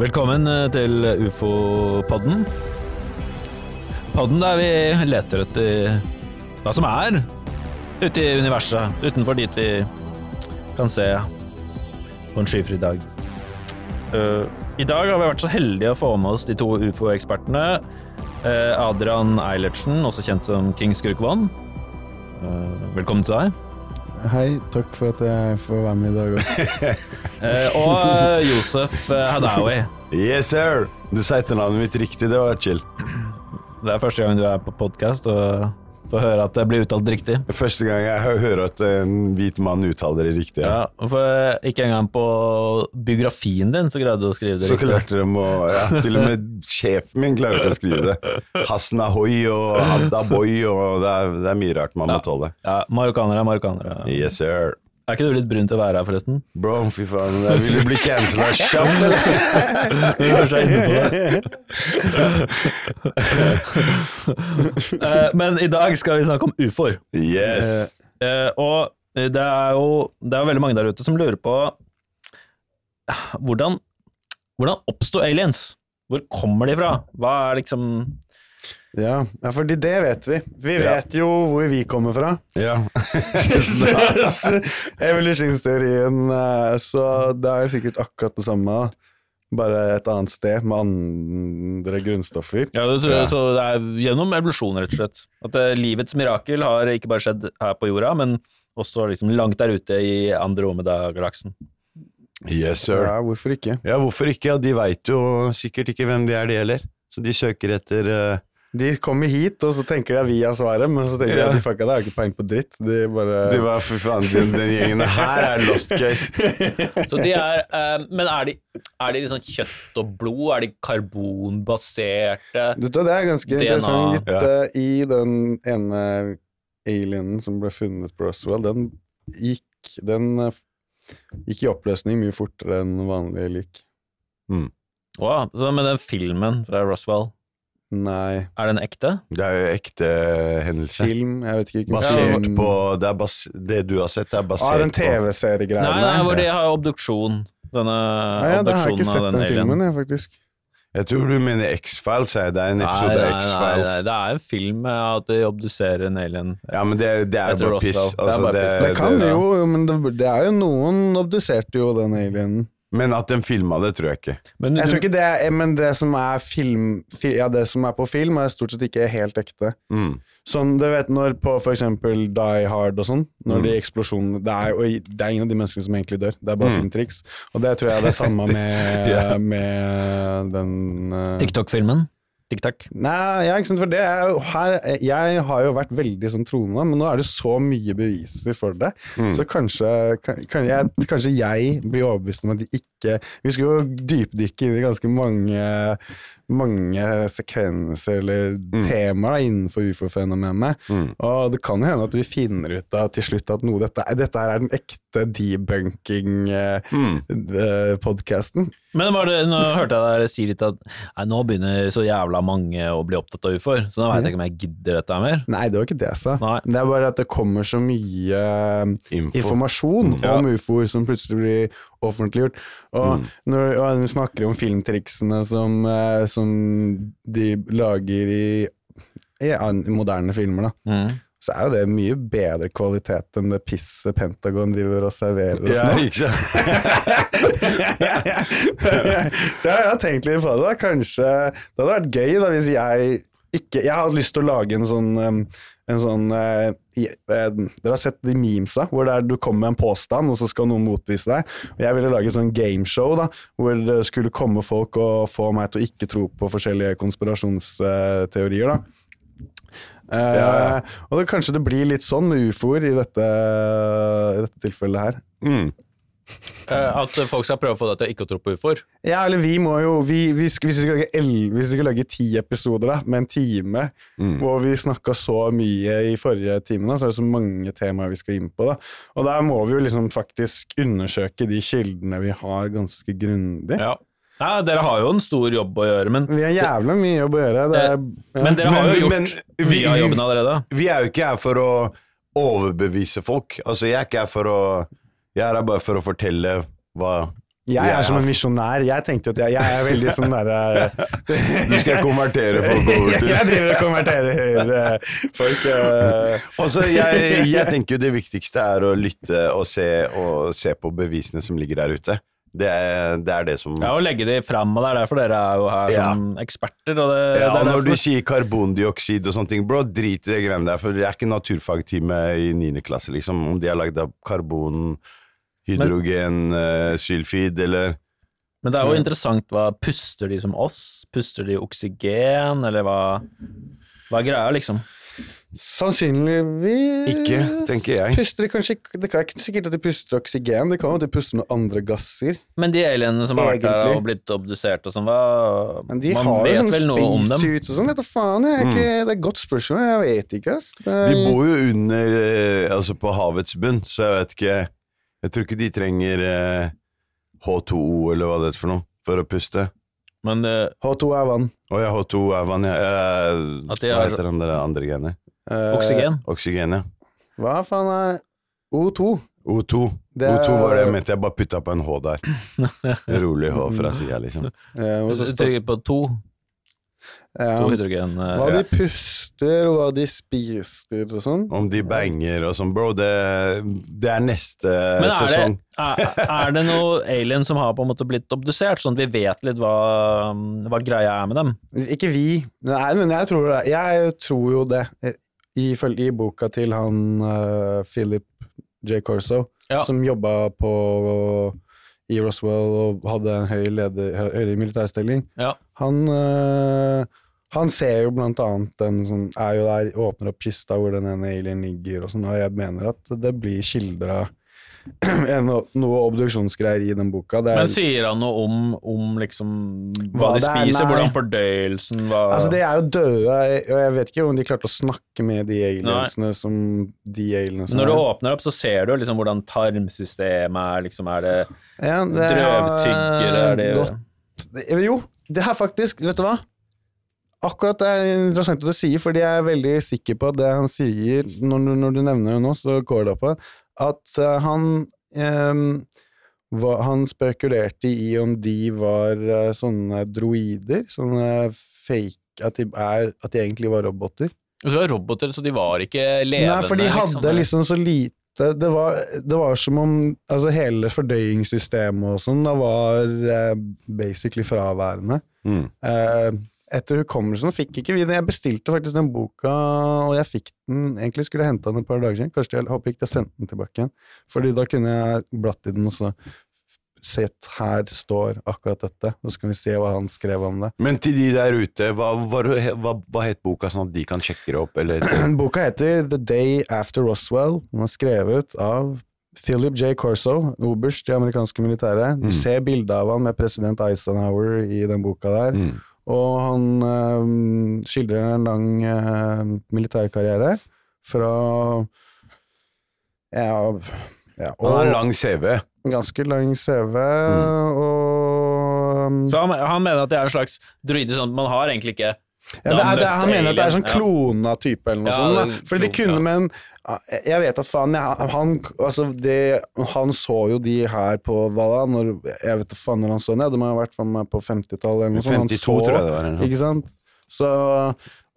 Velkommen eh, til ufo-podden. Podden der vi leter etter hva som er ute i universet, utenfor dit vi kan se på en skyfri dag. Eh, I dag har vi vært så heldige å få med oss de to ufo-ekspertene. eh, Adrian Eilertsen, også kjent som King Skurkvann. Velkommen til deg. Hei, takk for at jeg får være med i dag òg. Eh, og eh, Josef eh, Hadaoui. Yes, sir! Du sa etternavnet mitt riktig, det var chill. Det er første gang du er på podkast og får høre at det blir uttalt riktig. Første gang jeg hører at en hvit mann uttaler det riktig. Ja, for eh, Ikke engang på biografien din så greide du å skrive det Så riktig. klarte de å ja, Til og med sjefen min klarte å skrive det. Hasna hoi og Hadda Boy og det er, det er mye rart man må tåle. Ja, Marokkanere er marokkanere. Yes, sir. Er ikke du litt brun til å være her, forresten? Bro, fy faen. Jeg du bli cancela kjapt, eller? Er. Eh, Men i dag skal vi snakke om ufoer. Yes. Eh, Og det er jo det er veldig mange der ute som lurer på hvordan, hvordan oppsto aliens? Hvor kommer de fra? Hva er liksom Ja, ja, for det vet vi. Vi Ja. vet jo hvor vi kommer fra. Ja. Evolusjonsteorien, eh, så det er jo sikkert akkurat det samme, bare et annet sted med andre grunnstoffer. Ja, det tror, Ja. Så det er gjennom evolusjon, rett og slett. At uh, livets mirakel har ikke bare skjedd her på jorda, men også liksom langt der ute i Andromeda-galaksen. Yes, sir. Ja, hvorfor ikke? Ja, hvorfor ikke? Ja, de veit jo sikkert ikke hvem de er, de heller. Så de søker etter eh, De kommer hit, og så tenker de at vi har svaret, men så tenker de at de fucka, det har ikke peiling på dritt. De bare De bare fy faen, den, den gjengen her er lost case. Så de er, eh, men er de, er de liksom kjøtt og blod? Er de karbonbaserte? Du vet, Det er ganske DNA. interessant, gutt. Eh, I den ene alienen som ble funnet på Roswell, den gikk, den uh, gikk i oppløsning mye fortere enn vanlige lik. Wow, så med den filmen fra Roswell, Nei. er den ekte? Det er jo ekte hendelse. Film, jeg vet ikke. Basert Ja, på det, er bas, det du har sett, er basert på Ah, den TV-seriegreia. Nei, nei, hvor de har obduksjon. Denne Nei, ja, det har jeg ikke sett den den filmen, jeg, faktisk. Jeg tror du mener X-Files. Det er en Nei, episode nei, av nei, nei, X-Files. det er en film med at de obduserer en alien. Ja, men det, det er bare piss. Altså, det bare det, piss. Det kan det- jo, jo, men det, det er jo noen obduserte jo den alienen. Men at den filma det, tror jeg ikke. Men Jeg tror ikke det er, men det som er film fi, Ja, det som er på film, er stort sett ikke helt ekte. Mm. Sånn, dere vet når på for eksempel Die Hard og sånn, når Mm. de eksplosjonene det er, det er ingen av de menneskene som egentlig dør, det er bare Mm. filmtriks. Og det tror jeg er det samme med, Ja. med den uh, TikTok-filmen? TikTok. Nei, ja, ikke sant, for det er jo her Jeg har jo vært veldig sånn troende, men nå er det så mye beviser for det. Mm. Så kanskje, kan, jeg, kanskje jeg blir overbevist om at de ikke Vi skal jo dypdykke inn i ganske mange mange sekvenser eller Mm. temaer innenfor ufo-fenomenet. Mm. Og det kan jo hende at vi finner ut da, til slutt at noe dette, dette er den ekte Mm. debunking-podkasten. Men var det, nå hørte jeg dere si litt at nei, nå begynner så jævla mange å bli opptatt av ufoer, så nå veit jeg ikke om jeg gidder dette mer. Nei, det var ikke det jeg sa. Nei. Det er bare at det kommer så mye Info. informasjon Ja. om ufoer som plutselig blir offentliggjort. Og Mm. når vi snakker om filmtriksene som, eh, som de lager i, i moderne filmer, da. Mm. Så er jo det mye bedre kvalitet enn det pisset Pentagon driver og serverer oss nå. Ja, så jeg har tenkt litt på det. da Kanskje Det hadde vært gøy da hvis jeg ikke Jeg hadde lyst til å lage en sånn um, en sånn eh, eh, Dere har sett de memesa hvor du kommer med en påstand, og så skal noen motbevise deg. Og Jeg ville lage et sånn gameshow da, hvor det skulle komme folk og få meg til å ikke tro på forskjellige konspirasjonsteorier. da Eh, Ja, ja. Og det, kanskje det blir litt sånn med ufoer i dette, i dette tilfellet her. Mm. Eh, At folk skal prøve å få deg til å ikke tro på ufoer. Ja, eller vi må jo vi, vi skal, Hvis vi skal lage, 11, hvis vi skal lage ti episoder da, med en time, Mm. hvor vi snakka så mye i forrige time, da, så er det så mange temaer vi skal inn på. da. Og der må vi jo liksom faktisk undersøke de kildene vi har, ganske grundig. Ja. Ja, dere har jo en stor jobb å gjøre, men, Vi har jævla mye jobb å gjøre. Det er, ja. men dere har jo gjort men vi- mye av jobben allerede. Vi er jo ikke her for å overbevise folk. Altså, jeg er ikke her for å Jeg er her bare for å fortelle hva Jeg er som en misjonær. Jeg tenkte at jeg, jeg er veldig sånn derre Du skal konvertere folk over til jeg driver og konverterer eh, folk. eh. Altså, jeg, jeg tenker jo det viktigste er å lytte og se, og se på bevisene som ligger der ute. Det er det, er det som Ja, og legge de fram, og det er derfor dere er jo her Ja. som eksperter. Og det, Ja, det og er når du sier karbondioksid og sånne ting, bro, drit i det greiene der, for det er ikke naturfagtime i 9. klasse, liksom, om de har lagd av karbon, hydrogen, eh, eller Men det er jo interessant hva Puster de som oss? Puster de oksygen, eller hva, hva er greia, liksom? Sannsynligvis Ikke, tenker jeg. Puster de kanskje Det er ikke sikkert at de puster oksygen, det kan jo at de puster noen andre gasser. Men de alienene som har vært der og blitt obdusert og sånn, hva Men de Man har jo vet sånne vel noe om dem? spacesuits og sånn, vet du faen. Jeg ikke, Det er et godt spørsmål, jeg vet ikke, ass. Det er, De bor jo under, eh, altså på havets bunn, så jeg vet ikke Jeg tror ikke de trenger eh, H2O, eller hva det er for noe, for å puste. Men det, H2 er vann. Å ja, H2 er vann, ja. Eh, At de Hva har- heter den der andre genet? Eh, oksygen? Oksygen, ja. Hva faen er O2? O2. Det er- O2 var det jeg mente, jeg bare putta på en H der. Rolig H fra sida, liksom. Eh, og så Du står- trykker på to, ja, to hydrogen uh, hva de puster, og hva de spiser og sånn. Om de banger og sånn, bro, det, det er neste Men er det, sesong. er, er det noe alien som har på en måte blitt obdusert, sånn at vi vet litt hva, hva greia er med dem? Ikke vi. Nei, men jeg tror, det. jeg tror jo det. Ifølge i boka til han uh, Philip J. Corso, Ja. som jobba på i Roswell og hadde en høy leder, høy militærstilling. Ja. Han, eh, han ser jo blant annet den som er jo der, åpner opp kista hvor den ene alien ligger og sånn, og jeg mener at det blir kilder av noe, obduksjonsgreier i den boka. Det er, Men sier han noe om, om liksom Hva hva de det er? spiser, hvordan fordøyelsen var Altså, de er jo døde, og jeg vet ikke om de klarte å snakke med de aliensene som de aliensene Når du er. åpner opp, så ser du liksom hvordan tarmsystemet er, liksom er det Ja, det er, drøvtyggere, er det godt. Jo, det her faktisk, vet du hva? Akkurat det er interessant at du sier, fordi jeg er veldig sikker på at det han sier, når du, når du nevner det nå, så går det opp på at eh, han ehm, han spekulerte i om de var eh, sånne droider, sånne fake At de, er, at de egentlig var roboter. Så det var roboter, så de var ikke levende. Nei, for de hadde liksom så lite det var, det var som om altså hele fordøyingssystemet og sånn da var eh, basically fraværende. Mm. Eh, etter hukommelsen fikk ikke vi det. Jeg bestilte faktisk den boka, og jeg fikk den Egentlig skulle jeg hente den et par dager siden. Kanskje jeg håper ikke jeg sendte den tilbake igjen. Fordi da kunne jeg blatt i den og så sett her står akkurat dette, og så kan vi se hva han skrev om det. Men til de der ute, hva, hva, hva, hva het boka, sånn at de kan sjekke det opp, eller Boka heter The Day After Roswell. Den er skrevet av Philip J. Corso, oberst i amerikanske militæret. Du Mm. ser bilde av han med president Eisenhower i den boka der. mm. Og han øhm, skildrer en lang øh, militærkarriere fra Ja, ja Han har lang CV. ganske lang CV, Mm. og Um, Så han, han mener at det er en slags druide sånn man har egentlig ikke Ja, det er, det er, han mener at det er sånn klona type eller noe Ja, sånt. Fordi de kunne, ja. men jeg vet at faen jeg, han, altså det, han så jo de her på hva da? Når, jeg vet da faen når han så den. Ja, det må ha vært på 50-tallet eller noe sånt. 52, så, tror jeg det var. Ikke sant? Så,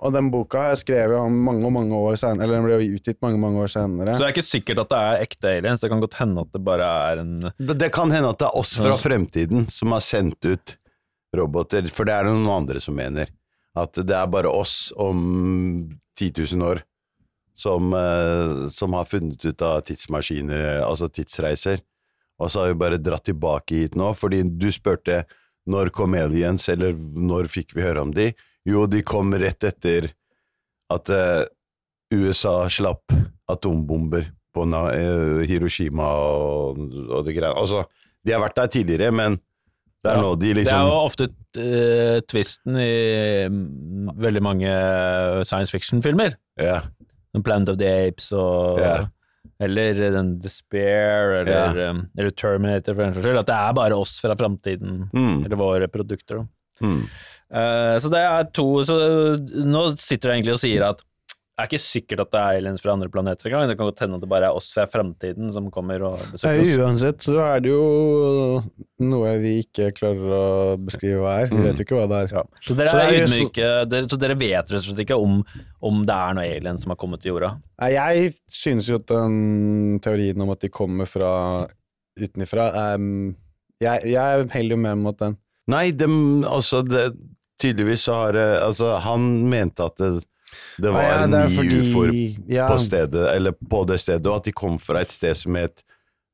og den boka jeg skrev han mange mange år senere, eller den ble jo utgitt mange mange år senere. Så det er ikke sikkert at det er ekte aliens, det kan godt hende at det bare er en Det, det kan hende at det er oss fra fremtiden som har sendt ut roboter, for det er det noen andre som mener. At det er bare oss om 10 000 år som, eh, som har funnet ut av tidsmaskiner, altså tidsreiser. Og så har vi bare dratt tilbake hit nå, fordi du spurte når kom aliens, eller når fikk vi høre om de? Jo, de kom rett etter at eh, USA slapp atombomber på eh, Hiroshima og, og det greiene. Altså, de har vært der tidligere, men det er Ja. de liksom... Det er jo ofte uh, twisten i um, veldig mange science fiction-filmer. ja. Planet of the Apes og yeah. Eller den Despair, eller, um, eller Terminator, for den saks skyld. At det er bare oss fra framtiden, Mm. eller våre produkter. Mm. Uh, så det er to Så nå sitter du egentlig og sier at er ikke sikkert at det er aliens fra andre planeter engang. Det kan godt hende at det bare er oss fra fremtiden som kommer og besøker oss. uansett så er det jo noe vi ikke klarer å beskrive hva er. Vi vet jo ikke hva det er. Ja. Så dere Så er er ydmyke, dere, så dere vet rett og slett ikke om, om det er noe aliens som har kommet til jorda? Nei, Jeg synes jo at den teorien om at de kommer fra utenifra um, jeg, jeg heller jo med mot den. Nei, dem, altså det, tydeligvis så har det, Altså, han mente at det, det var ja, det ni fordi- ufoer ja, på stedet, eller på det stedet, og at de kom fra et sted som het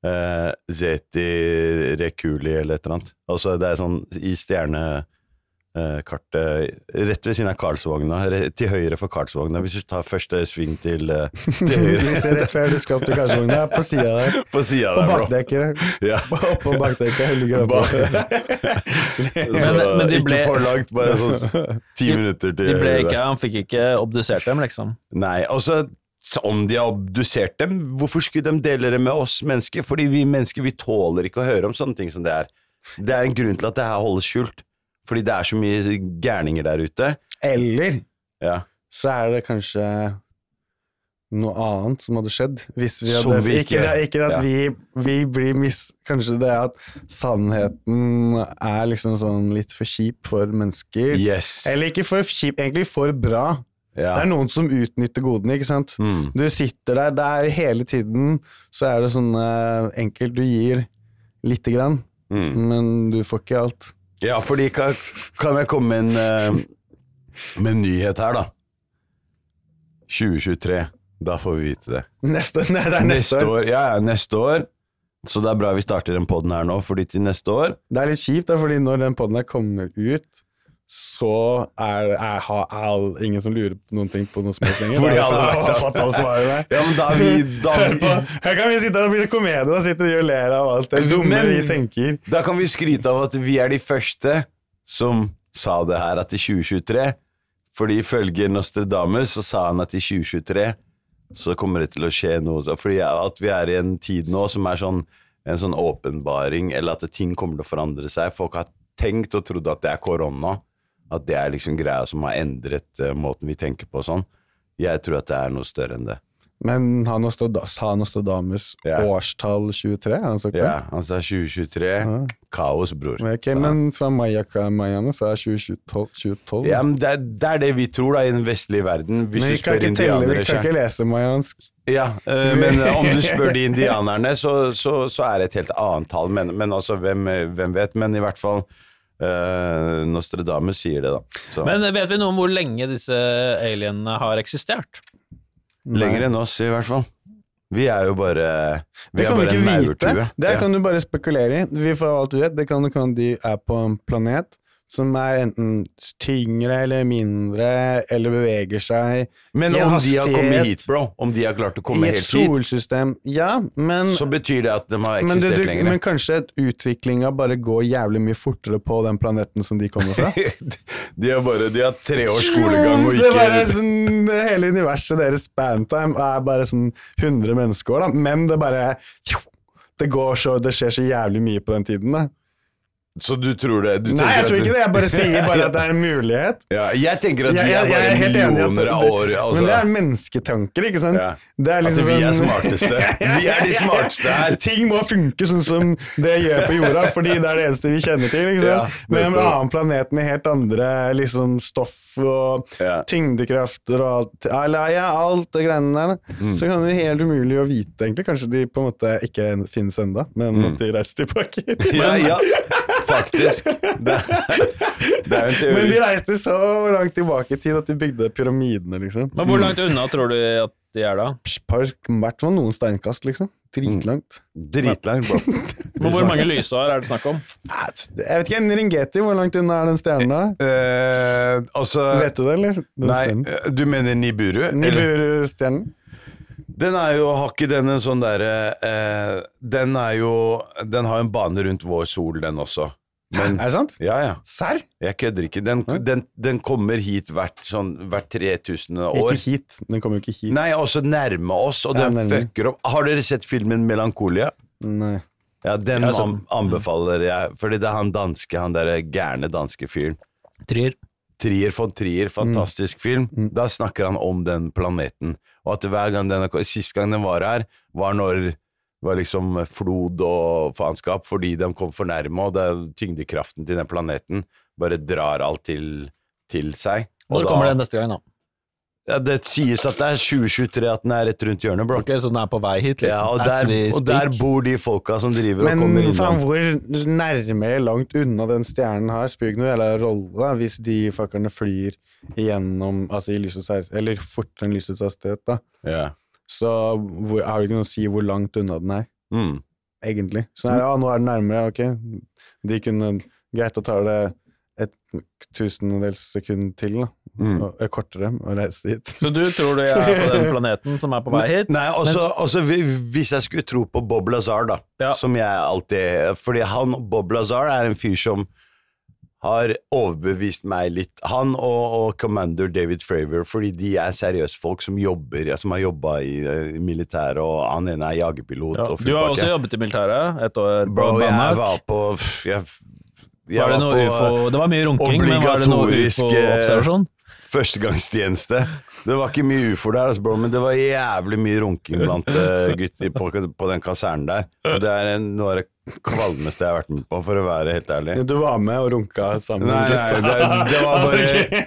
uh, Zeti Reculi, eller et eller annet. Altså, det er sånn i stjernekartet Rett ved siden av Karlsvogna, til høyre for Karlsvogna, hvis du tar første sving til, eh, til høyre. Vi ser rett før du skal opp til Karlsvogna, på sida der. På sida der, bro. bakdekket. Ja. Oppå bakdekket ligger det Så Men- men de ble- ikke for langt, bare sånn ti minutter til De ble høyre. ikke, han fikk ikke obdusert dem, liksom. Nei, og så så om de har obdusert dem, hvorfor skulle de dele det med oss mennesker? Fordi vi mennesker vi tåler ikke å høre om sånne ting som det er. Det er en grunn til at det her holdes skjult. Fordi det er så mye gærninger der ute. Eller Ja. så er det kanskje noe annet som hadde skjedd. Hvis vi hadde vi Ikke, ikke- ikke at ja. vi, vi blir mis... Kanskje det er at sannheten er liksom sånn litt for kjip for mennesker. Yes. Eller ikke for kjip, egentlig for bra. Ja. Det er noen som utnytter godene, ikke sant. Mm. Du sitter der, det er hele tiden så er det sånn enkelt. Du gir lite grann, Mm. men du får ikke alt. Ja, fordi kan, kan jeg komme med en, eh, med en nyhet her, da? 2023. Da får vi vite det. Neste, nei, det er neste, år. Ja, ja, neste år. Så det er bra vi starter den poden her nå, fordi til neste år Det er litt kjipt, da, fordi når den poden her kommer ut, så er, er, har all, ingen som lurer på noen ting på noe som helst lenger. Da alle har jeg fått alle svarene. Ja, men da er vi da, er vi... her kan vi sitte og bli komedie og sitte og ler av alt det dumme Men- vi tenker. da kan vi skryte av at vi er de første som sa det her, at i 2023 Fordi ifølge Nostradamus så sa han at i 2023 så kommer det til å skje noe. Fordi at vi er i en tid nå som er sånn en sånn åpenbaring, eller at ting kommer til å forandre seg. Folk har tenkt og trodd at det er korona. At det er liksom greia som har endret uh, måten vi tenker på og sånn. Jeg tror at det er noe større enn det. Men har Nostradamus, Ja. årstall 23? Har han sagt det? Ja, han sa 2023. Kaos, bror. Men Ok, sa men fra Mayaka mayaene så er 2012, 2012 Ja, men det det er det vi tror da i den vestlige verden. Hvis Men du vi kan ikke telle, vi kan ikke lese mayansk. Ja, eh, men eh, om du spør de indianerne, så, så, så er det et helt annet tall. Men, men altså, hvem, hvem vet? Men i hvert fall eh, Nostradamus sier det, da. Så, Men vet vi noe om hvor lenge disse alienene har eksistert? lenger enn oss, i hvert fall. Vi er jo bare Vi Det er kan vi ikke vite. Det Ja. kan du bare spekulere i. Vi får alt vi vet. Det kan kan de er på en planet som er enten tyngre eller mindre, eller beveger seg Men i en om de har kommet hit, bro, om de har klart å komme helt hit, solsystem. Ja, men så betyr det at de har eksistert det, du, lenger. men kanskje utviklinga bare går jævlig mye fortere på den planeten som de kommer fra? de har bare De har tre års skolegang og Det er bare ikke sånn, Hele universet deres spantime er bare sånn 100 menneskeår, da. Men det bare Det går så Det skjer så jævlig mye på den tiden, da. Så du tror det? Du Nei, jeg tror ikke det. Jeg bare sier bare at det er en mulighet. Ja, jeg tenker at vi er bare millioner av år altså. Men det er mennesketanker, ikke sant? Ja. Liksom vi er smarteste. Vi er de smarteste her. Ting må funke sånn som det gjør på jorda, fordi det er det eneste vi kjenner til. ikke sant? Ja, Men en annen planet med helt andre liksom, stoff og tyngdekrafter og alt, eller, ja, alt det greiene der. Mm. så kan det være helt umulig å vite, egentlig. Kanskje de på en måte ikke finnes ennå, men at de reiser tilbake. Mm. Ja, ja, faktisk. Det, det er en teori. Men de reiste så langt tilbake i tid at de bygde pyramidene, liksom. Men hvor langt unna tror du at de er da? Par, I hvert fall noen steinkast, liksom. Dritlangt. Dritlangt, bro. Men hvor mange lysår er det snakk om? Jeg vet ikke, Ringeti, hvor langt unna er den stjernen da? Eh, altså Vet du det, eller? Den Nei, stjernen. du mener Niburu? eller? Nibur-stjernen? Den er jo, har ikke den en sånn derre eh, Den er jo Den har en bane rundt vår sol, den også. Men Er det sant? Ja, ja. Serr? Jeg kødder ikke. Den, den, den kommer hit hvert, sånn, hvert 3000 år. Ikke hit. Den kommer jo ikke hit. Nei, også nærme oss, og Ja, den nærme. fucker opp. Har dere sett filmen Melankolia? Nei. Ja, den Ja, så- anbefaler jeg, fordi det er han danske, han derre gærne danske fyren. Trier. Trier von Trier, fantastisk film. Da snakker han om den planeten. Og at hver gang den Sist gang den var her, var når var liksom flod og faenskap, fordi de kom for nærme, og det er tyngdekraften til den planeten bare drar alt til, til seg. Og Når da- kommer det neste gang, da? Ja, det sies at det er 2023, at den er rett rundt hjørnet, bro. Okay, Så den er på vei hit, liksom? Ja, og, der, og der bor de folka som driver og Men kommer faen, Men hvor nærme langt unna den stjernen her spiller ikke noe jævla rolle hvis de fuckerne flyr gjennom Altså i lysets hastighet, eller fortere enn lysets hastighet, da. Ja. Så hvor, har det ikke noe å si hvor langt unna den er, Mm. egentlig. Så ja, nå er den nærmere, ok. De kunne Greit, da tar det et tusendedels sekund til, da. Mm. Og, og kortere å reise hit. Så du tror du er på den planeten som er på vei hit? Nei, også, også hvis jeg skulle tro på Bob Lazar, da, Ja. som jeg alltid Fordi han, Bob Lazar er en fyr som har overbevist meg litt. Han og, og commander David Fravor, fordi de er seriøse folk som jobber, som har jobba i, eh, militæret, og han ene er jagerpilot. Ja. Du har også jobbet i militæret et år på jeg var på jeg, jeg Var det var noe på, ufo Det var mye runking, men var det noe eh, ufo-observasjon? førstegangstjeneste. Det var ikke mye ufo der, altså, bro, men det var jævlig mye runking blant uh, gutter på, på den kasernen der. Det er en, noe av det kvalmeste jeg har vært med på, for å være helt ærlig. Du var med og runka sammen Nei, nei, det, det var bare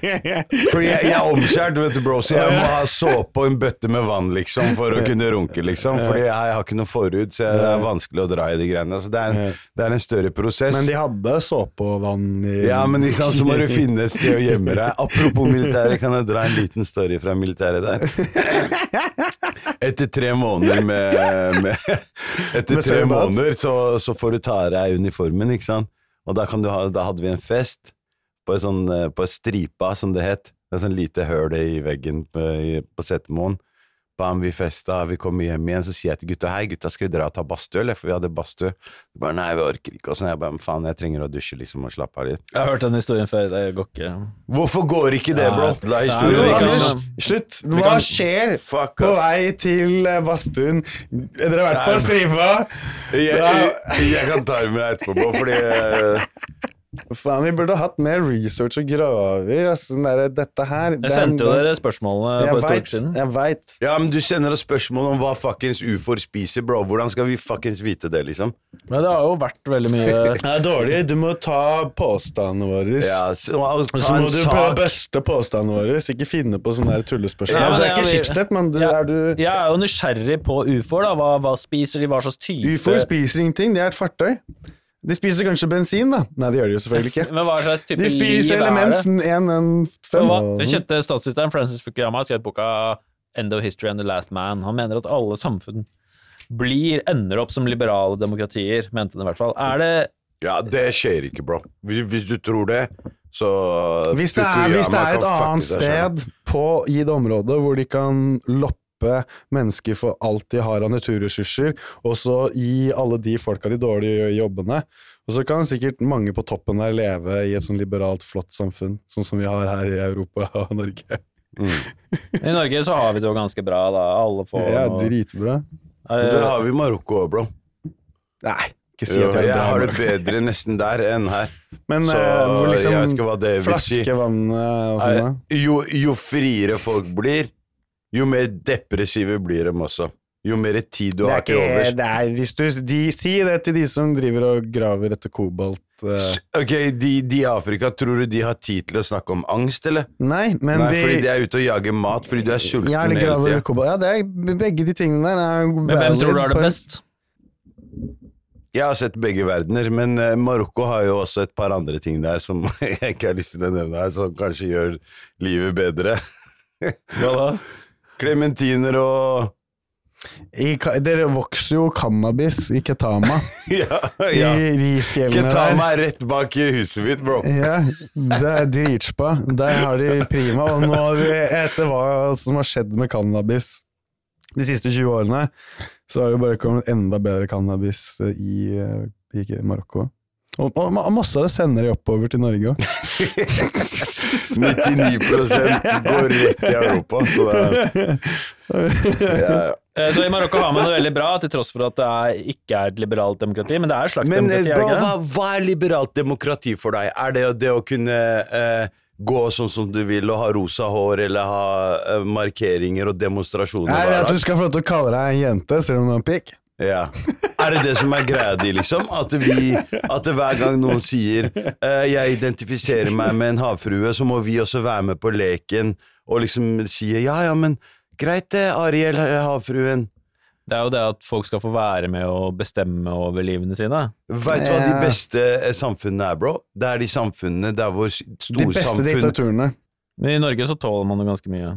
Fordi jeg, jeg er omskjært, vet du, bro, så jeg må ha såpe og en bøtte med vann, liksom, for å kunne runke, liksom. Fordi jeg, jeg har ikke noe forhud, så det er vanskelig å dra i de greiene. Så det er, det er en større prosess. Men de hadde såpe og vann i Ja, men liksom, så må du finne et sted å gjemme deg. Apropos militæret, kan jeg dra en liten story fra militæret der? Etter tre måneder med, med Etter tre måneder så, så får du ta av deg uniformen, ikke sant? Og da, ha, da hadde vi en fest på, sånn, eh, på stripa, som det het. Det er sånn lite høl i veggen på, i, på Setermoen. Bam, vi festa, vi kommer hjem igjen, så sier jeg til gutta hei, gutta, skal vi dra og ta badstue, eller? For vi hadde badstue. De bare nei, vi orker ikke. Og sånn, jeg bare faen, jeg trenger å dusje, liksom, og slappe av litt. Jeg har hørt den historien før, det går ikke Hvorfor går ikke det, bro? La historien. Slutt! Hva skjer på vei til eh, badstuen? Dere har vært på stripa? Jeg, jeg, jeg kan ta med deg etterpå, bro, fordi eh, Faen, vi burde hatt mer research og graver. Sånn der, dette her Jeg sendte jo dere spørsmålene Jeg for et år siden. jeg veit. Ja, men du sender oss spørsmål om hva fuckings ufoer spiser, bro. Hvordan skal vi fuckings vite det, liksom? Men det har jo vært veldig mye Det er dårlig. Du må ta påstandene våre. Ja, så, ta så må en du prøve buste påstandene våre, ikke finne på sånne der tullespørsmål. Ja, men du er ikke Schibsted, men du, Ja. er du Jeg er jo nysgjerrig på ufoer, da. Hva, hva spiser de, hva slags type Ufoer spiser ingenting, det er et fartøy. De spiser kanskje bensin, da. Nei, det gjør de jo selvfølgelig ikke. Men hva slags type De spiser liv er element det? 115. Hva? Den kjente statsministeren Francis Fukuyama har skrevet boka End of History and the Last Man. Han mener at alle samfunn blir, ender opp som liberale demokratier, mente han i hvert fall. Er det Ja, det skjer ikke, bro. Hvis, hvis du tror det, så Hvis det, er, hvis det er et annet sted på, i det området hvor de kan loppe mennesker for alt de har av naturressurser, og så gi alle de folka de dårlige jobbene. Og så kan sikkert mange på toppen der leve i et sånn liberalt, flott samfunn, sånn som vi har her i Europa og Norge. Mm. I Norge så har vi det jo ganske bra, da. Alle får Det er noe- dritbra. Det har vi i Marokko òg, bro. Nei, si Jo, jeg jeg har det bedre nesten der enn her. Men Så eh, hvor liksom jeg vet ikke hva det vil si. flaskevannet og sånn, Jo, jo friere folk blir, jo mer depressive blir de også. Jo mer tid du har er til overs. det er, hvis du, de sier det til de som driver og graver etter kobolt. Uh. Ok, de, de i Afrika, tror du de har tid til å snakke om angst, eller? Nei, men Nei, de fordi de er ute og jager mat, fordi du er sulten Ja, hele tida. kobolt. Ja, det er, begge de tingene der er Men hvem tror du har det best? Jeg har sett begge verdener, men eh, Marokko har jo også et par andre ting der som jeg ikke har lyst til å nevne her, som kanskje gjør livet bedre. Hva da? Klementiner og I, Dere vokser jo cannabis i Ketama. Ja, ja. I Rifjellene Ketama er rett bak huset mitt, bro. Ja, det er dritspa. Der har de prima. Og nå, etter hva som har skjedd med cannabis de siste 20 årene, så har det bare kommet enda bedre cannabis i, eh, i Marokko. Og, og og masse av det sender de oppover til Norge òg. 99 går rett i Europa, så det er ja, ja. Eh, Så i Marokko har man det veldig bra, til tross for at det er, ikke er et liberalt demokrati. Men det er et slags Men eh, demokrati, er det hva, ikke? hva er liberalt demokrati for deg? Er det det å kunne eh, gå sånn som du vil og ha rosa hår eller ha eh, markeringer og demonstrasjoner Nei, dag. du skal få lov til å kalle deg en jente, selv om du har en pikk. Ja. Er det det som er greia di, liksom? At, vi, at hver gang noen sier eh, 'jeg identifiserer meg med en havfrue', så må vi også være med på leken og liksom si 'ja ja, men greit det, Ariel havfruen'. Det er jo det at folk skal få være med og bestemme over livene sine. Veit du hva de beste eh, samfunnene er, bro? Det er de samfunnene der hvor storsamfunn De beste diktaturene. Men i Norge så tåler man jo ganske mye.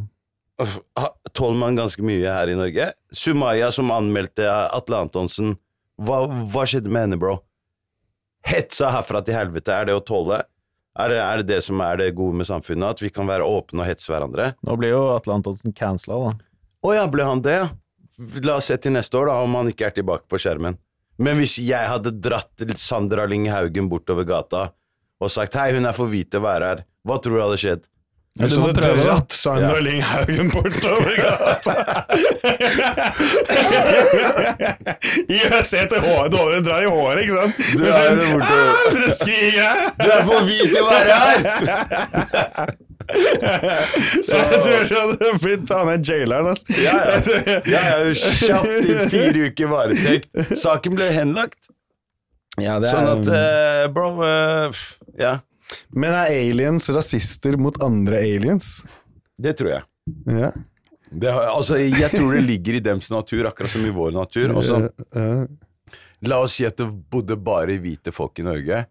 Tåler man ganske mye her i Norge? Sumaya som anmeldte Atle Antonsen, hva, hva skjedde med henne, bro? Hetsa herfra til helvete, er det å tåle? Er det, er det det som er det gode med samfunnet, at vi kan være åpne og hetse hverandre? Nå blir jo Atle Antonsen cancela, da. Å ja, ble han det. La oss se til neste år, da, om han ikke er tilbake på skjermen. Men hvis jeg hadde dratt Sandra Lyng Haugen bortover gata og sagt hei, hun er for hvit til å være her, hva tror du hadde skjedd? Ja, du Så må du prøve, da. dratt Sandra Lyng Haugen bortover gata. ja, se til håret, du drar i håret, ikke sant? Du Men er så- jo bortover. Ah, Dere skriker! Du er for hvit til å være her! Så jeg tror du hadde blitt han er jaileren, altså. Ja, ja. jo ja kjapt i fire uker varetekt. Saken ble henlagt. Ja, det er, Sånn at, uh, bro uh, Ja, Men er aliens rasister mot andre aliens? det tror jeg. Ja. Det altså, jeg tror det ligger i dems natur, akkurat som i vår natur. Også, la oss si at det bodde bare hvite folk i Norge.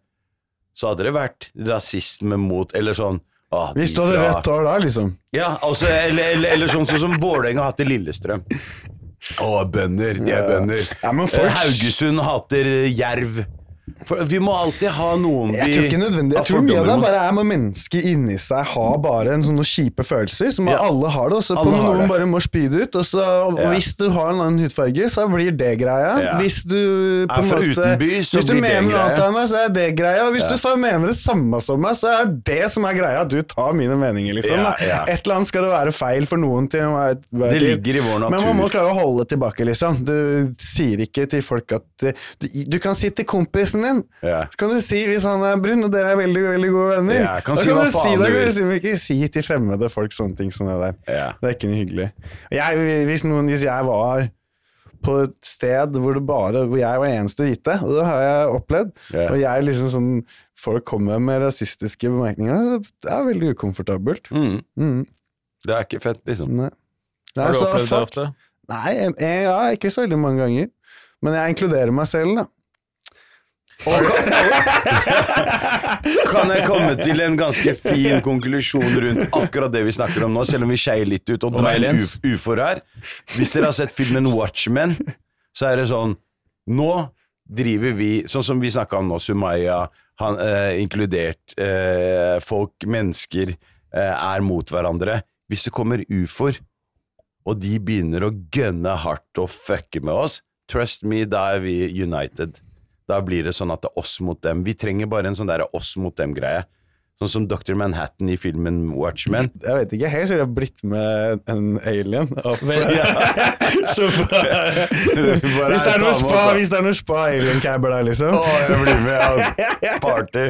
Så hadde det vært rasisme mot Eller sånn ah, Hvis du hadde rett hår da, liksom. Ja, altså, eller, eller, eller sånn, sånn som Vålerenga hater Lillestrøm. Å, bønder. De er bønder. Ja, men Haugesund hater Jerv. For vi må alltid ha noen vi Jeg tror ikke nødvendig Jeg tror mye av det bare er med mennesket inni seg har bare en sånne kjipe følelser, som Ja. alle har det, og så på noen det. bare må spy det ut, og så og Ja. hvis du har en annen hudfarge, så blir det greia. Ja. Hvis du på Er en måte utenby, så Hvis du mener noe annet av meg, så er det greia. Og hvis du mener det samme som meg, så er det som er greia. Du tar mine meninger, liksom. Et eller annet skal det være feil for noen til Det ligger i vår natur. Men man må klare å holde tilbake, liksom. Du sier ikke til folk at Du, du kan si til kompisen din Ja. så kan du si hvis han er brun, og dere er veldig veldig gode venner. Ja, kan da si kan du si det, si, ikke si til fremmede folk sånne ting som det der. Ja. Det er ikke noe hyggelig. Jeg, hvis, noen, hvis jeg var på et sted hvor, det bare, hvor jeg var eneste hvite, og det har jeg opplevd, Ja. og jeg liksom sånn Folk kommer med rasistiske bemerkninger, det er veldig ukomfortabelt. Mm. Mm, Det er ikke fett, liksom. nei. Nei, Har du så opplevd det ofte? Nei, jeg, ja, ikke så veldig mange ganger. Men jeg inkluderer meg selv, da. Kan jeg komme til en ganske fin konklusjon rundt akkurat det vi snakker om nå, selv om vi skeier litt ut og drar aliens? uf her? Hvis dere har sett filmen Watchmen, så er det sånn Nå driver vi Sånn som vi snakka om nå, Sumaya, han, eh, inkludert eh, folk, mennesker, eh, er mot hverandre. Hvis det kommer ufoer, og de begynner å gønne hardt og fucke med oss, trust me, da er vi united. Da blir det sånn at det er oss mot dem. Vi trenger bare en sånn der oss mot dem-greie. Sånn som Dr. Manhattan i filmen Watchmen. Jeg vet ikke helt, så jeg har blitt med en alien. så Bare hvis, det er noe spa, hvis det er noe spa-alien-cabber der, liksom. Å, jeg blir med, ja. Party.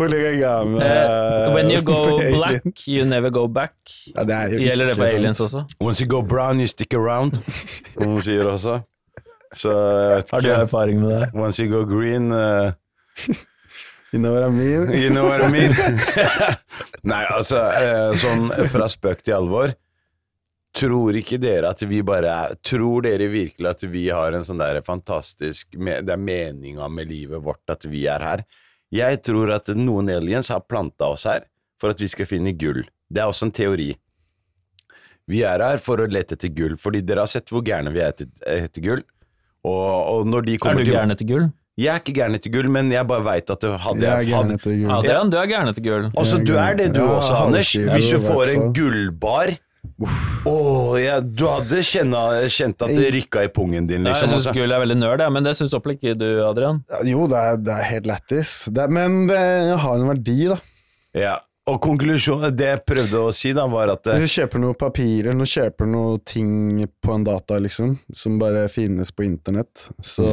Polygame uh, when you go black, you never go back. ja, det er jo Gjelder det for aliens også? Once you go brown, you stick around, som hun sier også. Så jeg vet Har du erfaring med det? Once you go green uh, You know what I mean? You know what I mean? Nei, altså, eh, sånn fra spøk til alvor. Tror ikke dere at vi bare er Tror dere virkelig at vi har en sånn der fantastisk Det er meninga med livet vårt at vi er her? Jeg tror at noen aliens har planta oss her for at vi skal finne gull. Det er også en teori. Vi er her for å lete etter gull, fordi dere har sett hvor gærne vi er etter, etter gull. Og, og når de Er kommer du til gæren etter gull? Jeg er ikke gæren etter gull, men jeg bare veit at det hadde Jeg er jeg gæren hadde, jul. Adrian, du er gæren etter gull. Altså, er du er det du ja, også, Anders. Hvis du får en gullbar Åh, ja, Du hadde kjenne, kjent at det rykka i pungen din, Nei, jeg liksom. syns også. gull er veldig nerd, men det syns opplegg ikke du, Adrian. Jo, det er, det er helt lættis. Er- Men det har en verdi, da. Ja. Og konklusjonen, det jeg prøvde å si, da, var at Du eh, kjøper noen papirer, du kjøper noen ting på en data, liksom, som bare finnes på internett, så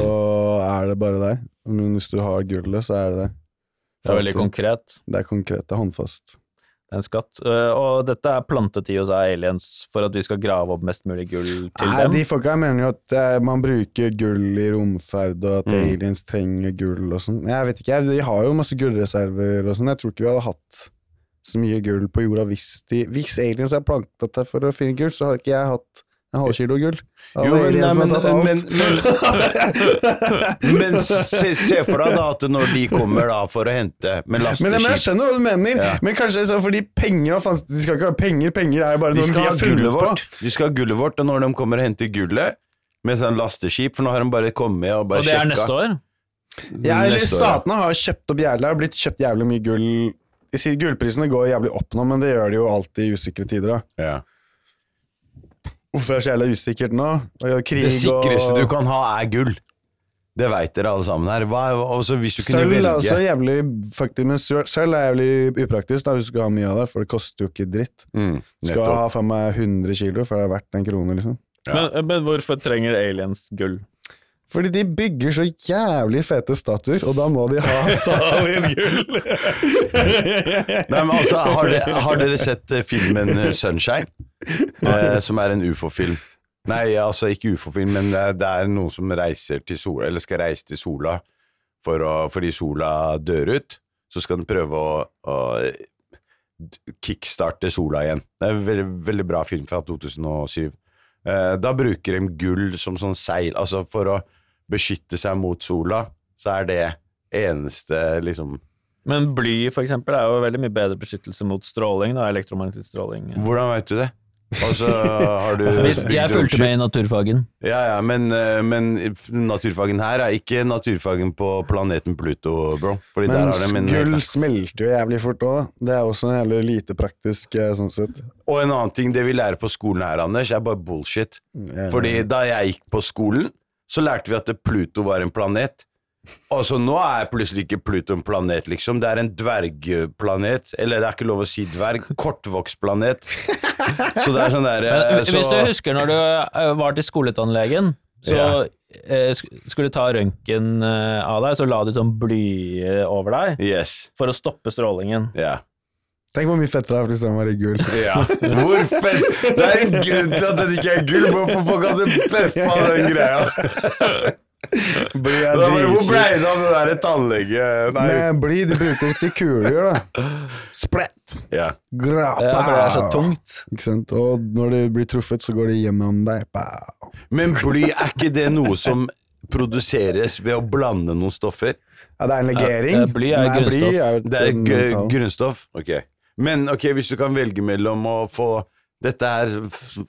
er det bare der. Men hvis du har gullet, så er det der. Det er veldig konkret. Det er konkret, det er håndfast. Det er en skatt. Eh, og dette er plantet i oss av aliens for at vi skal grave opp mest mulig gull til Nei, dem. de folka mener jo at eh, man bruker gull i romferd, og at Mm. aliens trenger gull og sånn. Jeg vet ikke, de har jo masse gullreserver og sånn. Jeg tror ikke vi hadde hatt så mye gull på jorda hvis de Hvis aliens har plantet deg for å finne gull, så har ikke jeg hatt en halv kilo gull. Jo, men, nei, men, men, men, men se, se for deg da at når de kommer da for å hente med Men, men jeg skjønner hva du mener, Ja. men kanskje så fordi penger De skal ikke ha penger, penger er jo bare De noe de har funnet på. De skal ha gullet vårt, og når de kommer og henter gullet med sånn lasteskip, for nå har de bare kommet og bare og det er neste år? Ja, eller. Statene har kjøpt opp jævla, har blitt kjøpt jævlig mye gull. Jeg sier Gullprisene går jævlig opp nå, men det gjør de jo alltid i usikre tider. da. Ja. Hvorfor er det så jævla usikkert nå? Krig Det sikreste og du kan ha, er gull. Det veit dere alle sammen her. Hva, altså, hvis du kunne Sølv er velge også jævlig faktisk, men sø- Sølv er jævlig upraktisk da, hvis du skal ha mye av det, for det koster jo ikke dritt. mm, Du skal ha faen meg 100 kilo for det er verdt en krone, liksom. Ja. Men, men hvorfor trenger aliens gull? Fordi de bygger så jævlig fete statuer, og da må de ha solid gull. Nei, men altså, har dere, har dere sett eh, filmen eh, Sunshine? Eh, som er en ufo-film. Nei, altså ikke ufo-film, men det er, det er noen som reiser til sola, eller skal reise til sola for å, fordi sola dør ut. Så skal den prøve å, å kickstarte sola igjen. Det er en veldig, veldig bra film fra 2007. Eh, da bruker de gull som sånn seil, altså for å beskytte seg mot sola, så er det eneste liksom Men bly, for eksempel, er jo veldig mye bedre beskyttelse mot stråling, da, elektromagnetisk stråling. Hvordan vet du det? Og så har du Hvis jeg fulgte med i naturfagen. Ja, ja, men, eh, men naturfagen her er ikke naturfagen på planeten Pluto, bro. Fordi Men der de gull smelter jo jævlig fort òg. Det er også en jævlig lite praktisk eh, sånn sett. Og en annen ting, det vi lærer på skolen her, Anders, er bare bullshit. Fordi da jeg gikk på skolen, så lærte vi at Pluto var en planet. Og så nå er plutselig ikke Pluto en planet, liksom. Det er en dvergplanet. Eller det er ikke lov å si dverg. Kortvokst planet. Så det er sånn der eh, Men, så, hvis du husker når du eh, var til skoletannlegen, så Ja. skulle du ta røntgen eh, av deg, så la du sånn bly eh, over deg Yes. for å stoppe strålingen. Ja. Tenk hvor mye fettere det er hvis den var i gull. Ja. Hvor fett! Det er en grunn til at den ikke er gull. Hvorfor folk hadde bøffa den greia? Bly er Hvor ble det av det der tannlege... Med Men bly de bruker til kuler, da. Splett! Ja. Grapa. Ja, for det er så tungt. Ikke sant? Og når det blir truffet, så går det gjennom deg. Pow. Men bly, er ikke det noe som produseres ved å blande noen stoffer? Ja, det er en legering. Ja, bly er grunnstoff. Det er grunnstoff? Ok. Men ok, hvis du kan velge mellom å få Dette er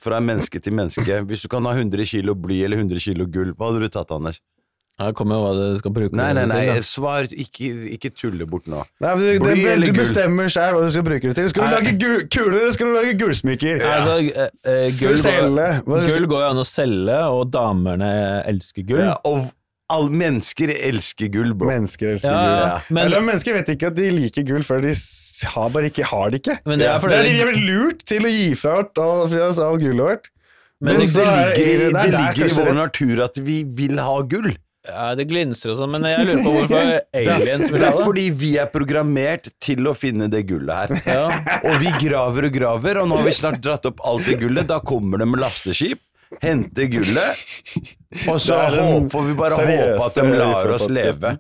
fra menneske til menneske. Hvis du kan ha 100 kilo bly eller 100 kilo gull, hva hadde du tatt, Anders? Her kommer jo hva du skal bruke Nei, nei, nei, til. svar. Ikke, ikke tulle bort nå. Nei, men du, Bly det, eller du bestemmer sjøl hva du skal bruke det til. Skal du Nei. lage gu- kuler, eller skal du lage gullsmykker? Altså, eh, eh, gull, går, skal- gull går jo an å selge, og damene elsker gull. Ja, og alle mennesker elsker gull, bro. Mennesker elsker Ja, gull. ja. Men, Eller mennesker vet ikke at de liker gull, før de har bare ikke, har det ikke. men det er Det er de er blitt lurt til å gi fra oss all, gullet vårt. men Men det, det er- ligger, i- det er det ligger i vår natur at vi vil ha gull. ja, det glinser og sånn, men jeg lurer på hvorfor aliens vil ha det Det er fordi vi er programmert til å finne det gullet her. Ja. Og vi graver og graver, og nå har vi snart dratt opp alt det gullet. Da kommer det med lasteskip, henter gullet, og så håper, får vi bare håpe at de lar oss leve.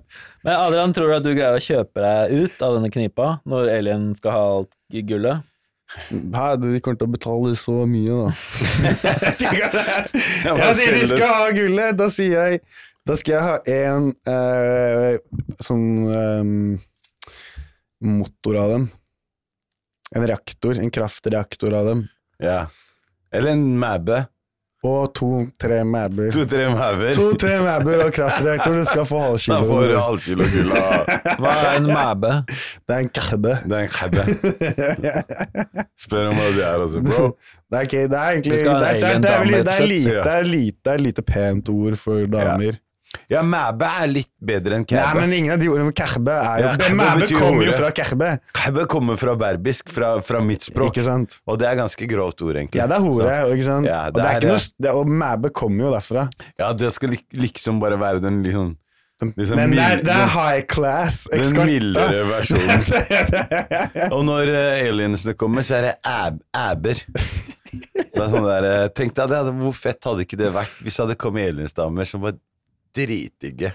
Men Adrian, tror du at du greier å kjøpe deg ut av denne knipa når alien skal ha alt gullet? Nei, de kommer til å betale så mye, da. Ja, Jeg sier de skal ha gullet, da sier jeg Da skal jeg ha en eh, sånn eh, motor av dem. En reaktor, en kraftreaktor av dem. Ja. Eller en mæbe. Og to-tre mæber. To-tre mæber. To-tre mæber og kraftreaktor, du skal få halv Da får du halvkilo gull av Hva er en mæbe? Det er en kæbe. Det er en kæbe. Spør om hva det er, altså, bro. Det er, ikke, det er egentlig det er lite pent ord for damer. Ja, mæbe er litt bedre enn kæbe. Nei, men ingen av de ordene med kæbe er jo Ja, Det mæbe kommer jo fra kæbe. Kæbe kommer fra berbisk, fra, fra mitt språk. ikke sant? Og det er ganske grovt ord, egentlig. Ja, det er hore, Så, ikke sant? Ja, og, det det er er ikke noe, det. og mæbe kommer jo derfra. ja, det skal lik, liksom bare være den liksom Liksom den det er, det er high class den mildere versjonen. Og når eh, aliensene kommer, så er det æb, æber. Det er sånn der, eh, Tenk deg, det hvor fett hadde ikke det vært hvis det hadde kommet aliensdamer som var dritdigge.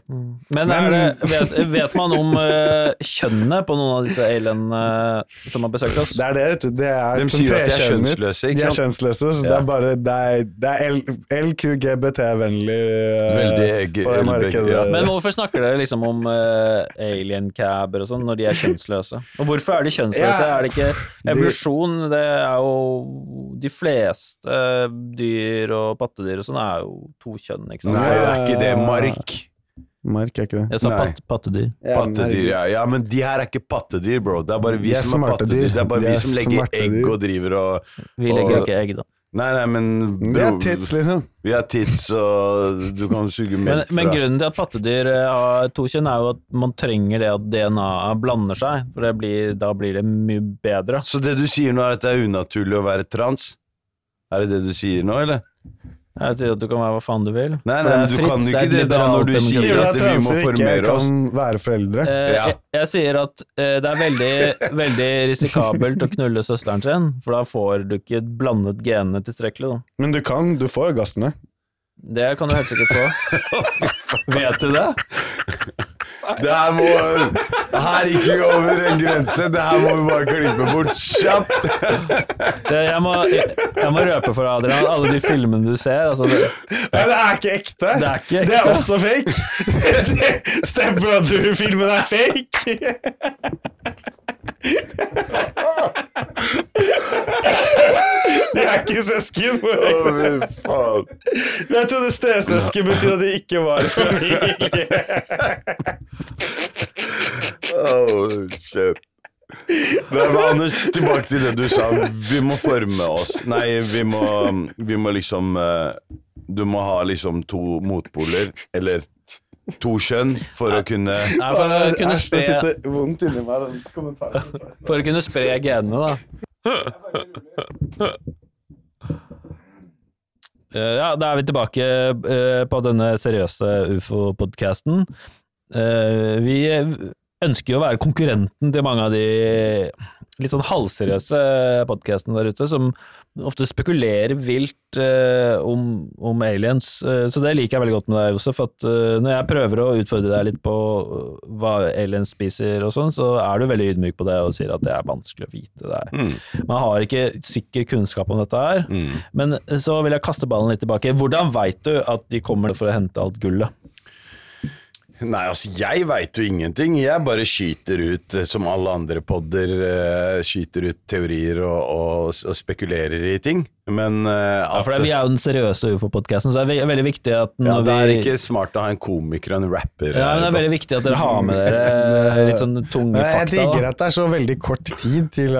Men, er det, vet, vet man om uh, kjønnet på noen av disse alienene som har besøkt oss? Det er det, vet du. Det er De sier at de er kjønnsløse, ikke De er kjønnsløse, så det er bare Det er, det er L- LQGBT-vennlig uh, Veldig egg- på det markedet. ja. Men hvorfor snakker dere liksom om uh, alien-caber og sånn når de er kjønnsløse? Og hvorfor er de kjønnsløse? Ja, Er det ikke evolusjon? Det er jo De fleste dyr og pattedyr og sånn er jo to kjønn, ikke sant? Nei, det er ikke det. Mark. Mark er ikke det. Jeg sa Nei. pat pattedyr. Pattedyr, ja. ja. Men de her er ikke pattedyr, bro. Det er bare vi De er som er smarte pattedyr. dyr. Det er bare De vi er som legger smarte egg dyr. og driver og Vi legger Og- ikke egg, da. Nei, nei, men Det bro, er tits, liksom. Vi har tits, og du kan suge Men, melk men fra grunnen til at pattedyr eh, har to kjønn, er jo at man trenger det at DNA-et blander seg, for det blir, da blir det mye bedre. Så det du sier nå, er at det er unaturlig å være trans? Er det det du sier nå, eller? Jeg sier at du kan være hva faen du vil. Nei, nei, men du fritt, kan jo ikke det da når du sier Sier at at vi må formere oss? kan være foreldre? Eh, Ja. jeg, jeg sier at eh, det er veldig, veldig risikabelt å knulle søsteren sin, for da får du ikke blandet genene tilstrekkelig. Da. Men du kan, du får orgasme. Det kan du helt sikkert få. Vet du det? Det her må Her gikk vi over en grense. Det her må vi bare klippe bort kjapt. det jeg, må, jeg må røpe for Adrian, alle de filmene du ser altså det, Nei, det er ikke ekte! Det er ikke Det er også fake! Det- Step Brother-filmen er fake! De er ikke søsken. Å, fy faen. Jeg trodde stesøsken betyr at de ikke var familie. Oh, shit. Nei, men Anders, tilbake til det du sa. Vi må forme oss. Nei, vi må, vi må liksom eh, Du må ha liksom to motpoler, eller to kjønn, for å kunne Nei, for å kunne Æsj, det sitter vondt inni meg, den kommentaren. for å kunne spre genene, da. Eh, Ja, da er vi tilbake eh, på denne seriøse ufo-podkasten. Vi ønsker jo å være konkurrenten til mange av de litt sånn halvseriøse podkastene der ute, som ofte spekulerer vilt uh, om, om aliens. Uh, så det liker jeg veldig godt med deg, Josef. At uh, når jeg prøver å utfordre deg litt på hva aliens spiser og sånn, så er du veldig ydmyk på det og sier at det er vanskelig å vite. Det er. Mm, Man har ikke sikker kunnskap om dette her. mm. Men så vil jeg kaste ballen litt tilbake. Hvordan veit du at de kommer for å hente alt gullet? Nei, altså, jeg veit jo ingenting. Jeg bare skyter ut, eh, som alle andre podder, uh, skyter ut teorier og, og, og spekulerer i ting. Men eh, Ja, for det, Vi er jo den seriøse ufo-podkasten, så det er ve veldig viktig at ja, det er vi ikke smart å ha en komiker og en rapper. ja, men Det er veldig viktig at dere har med dere litt sånn tunge fakta. Jeg digger at det er så veldig kort tid til,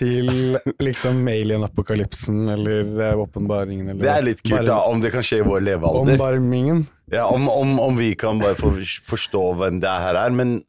til liksom alien-apokalypsen eller eh, åpenbaringen. eller Det er litt kult, da, om det kan skje i vår levealder. Ombarmingen. Ja, om, om, om vi kan bare for, forstå hvem det her er. Men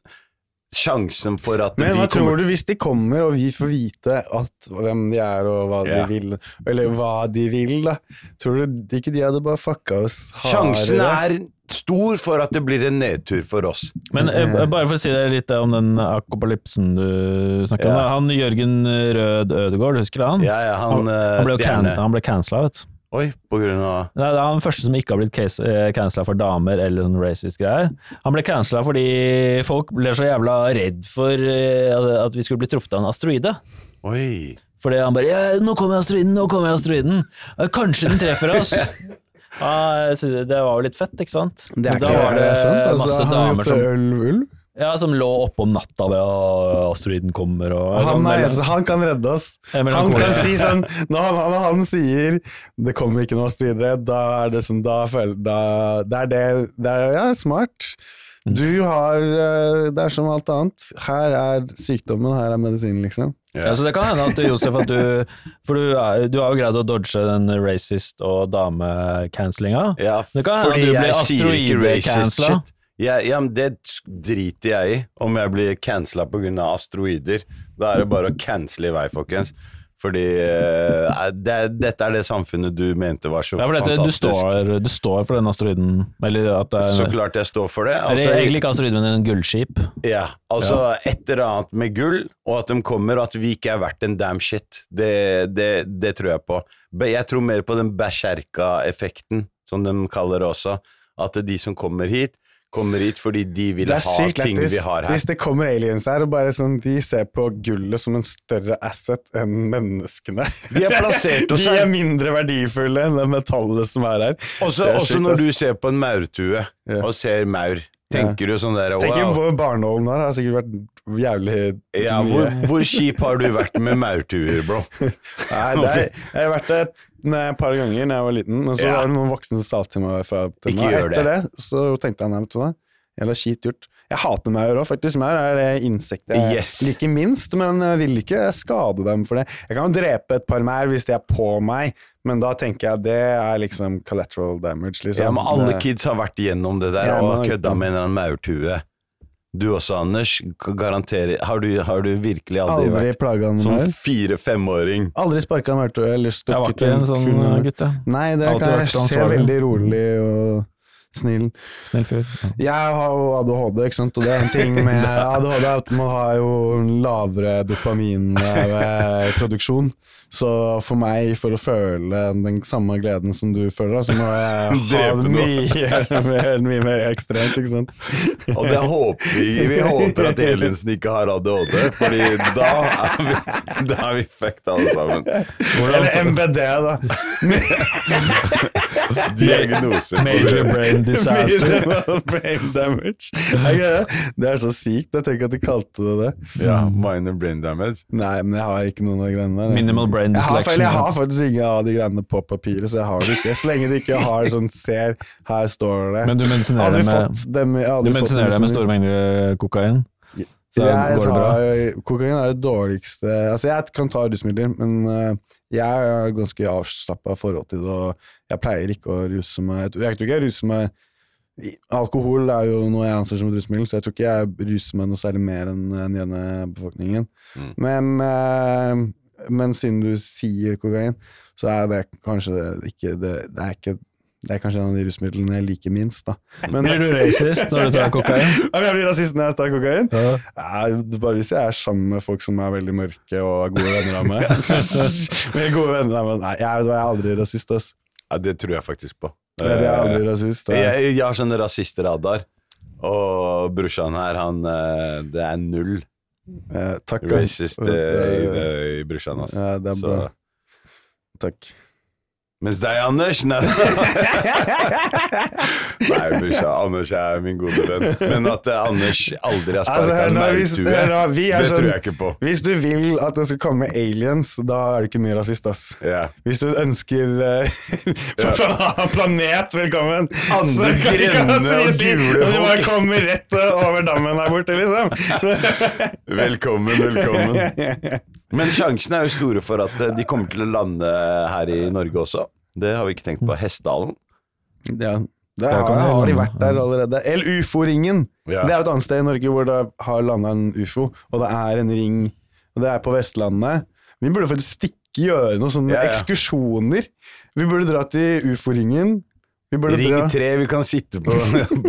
sjansen for at Men vi hva tror kommer du hvis de kommer og vi får vite at, hvem de er og hva Ja. de vil, eller hva de vil, da? Tror du ikke de hadde bare fucka oss Sjansen er stor for at det blir en nedtur for oss. Men eh, bare for å si deg litt om den akopalypsen du snakker om. Ja. da. Han Jørgen Rød Ødegård, husker du han? Ja, ja, han, han, eh, han ble, jo can, han ble cancela, vet du. Oi, på grunn av Det er det er han første som ikke har blitt cancella for damer eller sånn racist greier. Han ble cancella fordi folk ble så jævla redd for eh, at vi skulle bli truffet av en asteroide. Oi. Fordi han bare ja, 'Nå kommer asteroiden, nå kommer asteroiden'. Eh, Kanskje den treffer oss. Ja, det var jo litt fett, ikke sant? Det er da ikke var det sant? Altså, masse han har damer gjort som, øl-ulv. Ja, som lå oppe om natta ved asteroiden kommer. Og, Han, er, han kan redde oss. eller Han kan si sånn Når han, når han sier 'det kommer ikke noe asteroide', da er det sånn Da da, Det er det det er, Ja, smart. Mm. Du har eh, Det er som alt annet. Her er sykdommen, her er medisinen, liksom. Ja, så det kan hende at Josef, at du For du, er- du har jo greid å dodge den racist- og damecancelinga. Ja, fordi at du blir jeg sier ikke racist shit. Ja, ja, men det driter jeg i, om jeg blir cancela pga. asteroider. Da er det bare å cancele i vei, folkens. Fordi eh, det, dette er det samfunnet du mente var så Ja, for dette, du, fantastisk. står, du står for den asteroiden, eller at det er Så klart jeg står for det. Eller Altså, egentlig ikke asteroiden, men en gullskip. Ja, altså et eller annet med gull, og at de kommer, og at vi ikke er verdt en damn shit. Det, det, det tror jeg på. Jeg tror mer på den berserka-effekten, som de kaller det også. At de som kommer hit, kommer hit fordi de vil ha ting lættis vi har her. hvis det kommer aliens her, og bare sånn, de ser på gullet som en større asset enn menneskene. Vi er plassert oss De er mindre verdifulle enn det metallet som er her. Også, er også sykt, når du ser på en maurtue, Ja. og ser maur, tenker du sånn der wow. på barnålen her, har sikkert vært jævlig Ja, mye. hvor, hvor kjip har du vært med maurtuer, bro? Nei, er, jeg har vært der nei, et par ganger da jeg var liten, men så Ja. var det noen voksne som sa til meg fra til meg. Etter det. så tenkte jeg nei, vet du hva, jævla kjipt gjort. Jeg hater maur òg, faktisk. Maur er det insektet jeg Yes. liker minst, men jeg vil ikke skade dem for det. Jeg kan jo drepe et par maur hvis de er på meg, men da tenker jeg det er liksom collateral damage, liksom. Ja, men alle kids har vært igjennom det der Ja, og kødda med en eller annen maurtue. Du også, Anders. Garanterer Har du, har du virkelig aldri, Aldri vært plaga en som fire-femåring? Aldri sparka en verktøy eller Jeg var ikke en sånn gutt, jeg. Nei, det kan jeg se veldig rolig og snill. Snill fyr. Ja. Jeg har jo ADHD, ikke sant, og det er en ting med ADHD at man har jo lavere dopaminproduksjon. Så for meg, for å føle den samme gleden som du føler, så må jeg ha det mye, mer- mye mer ekstremt, ikke sant. Og det håper vi. Vi håper at Elinsen ikke har ADHD, Fordi da er vi, da er vi fucked alle sammen. Eller MBD, da. Diagnose. Major brain disaster. Brain damage. Det? Er så sykt. Jeg tenker at de kalte det det. Ja, minor brain damage. Nei, men jeg har ikke noen av greiene der. Minimal brain dyslection. jeg har faktisk ingen av de greiene på papiret, så jeg har det ikke. Så lenge de ikke har sånn ser, her står det. Men du medisinerer det med, fått dem, du medisinerer det med store mengder kokain? Så jeg går det bra? kokain er det dårligste Altså, jeg kan ta rusmidler, men eh, jeg har ganske avslappa forhold til det, og jeg pleier ikke å ruse meg Jeg tror ikke jeg ruser meg Alkohol er jo noe jeg anser som et rusmiddel, så jeg tror ikke jeg ruser meg noe særlig mer enn den ene befolkningen. Mm. Men, eh, men siden du sier kokain, så er det kanskje ikke det, det er ikke det er kanskje en av de rusmidlene jeg liker minst, da. Men, Blir du racist når du tar kokain? Ja, jeg blir rasist når jeg tar kokain? Ja. Ja, er bare hvis jeg er sammen med folk som er veldig mørke og er gode venner av meg. Men gode venner av meg. Nei, jeg, jeg er aldri rasist, ass. Ja, det tror jeg faktisk på. Jeg er aldri rasist. Jeg, Jeg, jeg, jeg har sånn rasistradar, og brorsan her, han eh, Det er null eh, takk. racist eh, i, Eh, i brorsan, altså. Ja, det er Så- bra. Takk. Mens deg, Anders Nei, Nei brorsan. Anders er min gode venn. Men at eh, Anders aldri har sparka altså, en maurtue, det sånn- tror jeg ikke på. Hvis du vil at det skal komme aliens, da er du ikke mye rasist, ass. Yeah. Hvis du ønsker uh, for annen planet velkommen Andre så kan ikke grønne så mye si, Du bare kommer rett over dammen her borte, liksom. Velkommen, velkommen. Men sjansene er jo store for at eh, de kommer til å lande her i Norge også. Det har vi ikke tenkt på. Hessdalen. Ja, det Der har, det, de har de vært der allerede. Eller ufo-ringen. Ja. Det er jo et annet sted i Norge hvor det har landa en ufo, og det er en ring, og det er på Vestlandet. Vi burde faktisk stikke gjøre noen sånne Ja, ja. ekskursjoner. Vi burde dra til ufo-ringen. Vi burde Ring tre, vi kan sitte på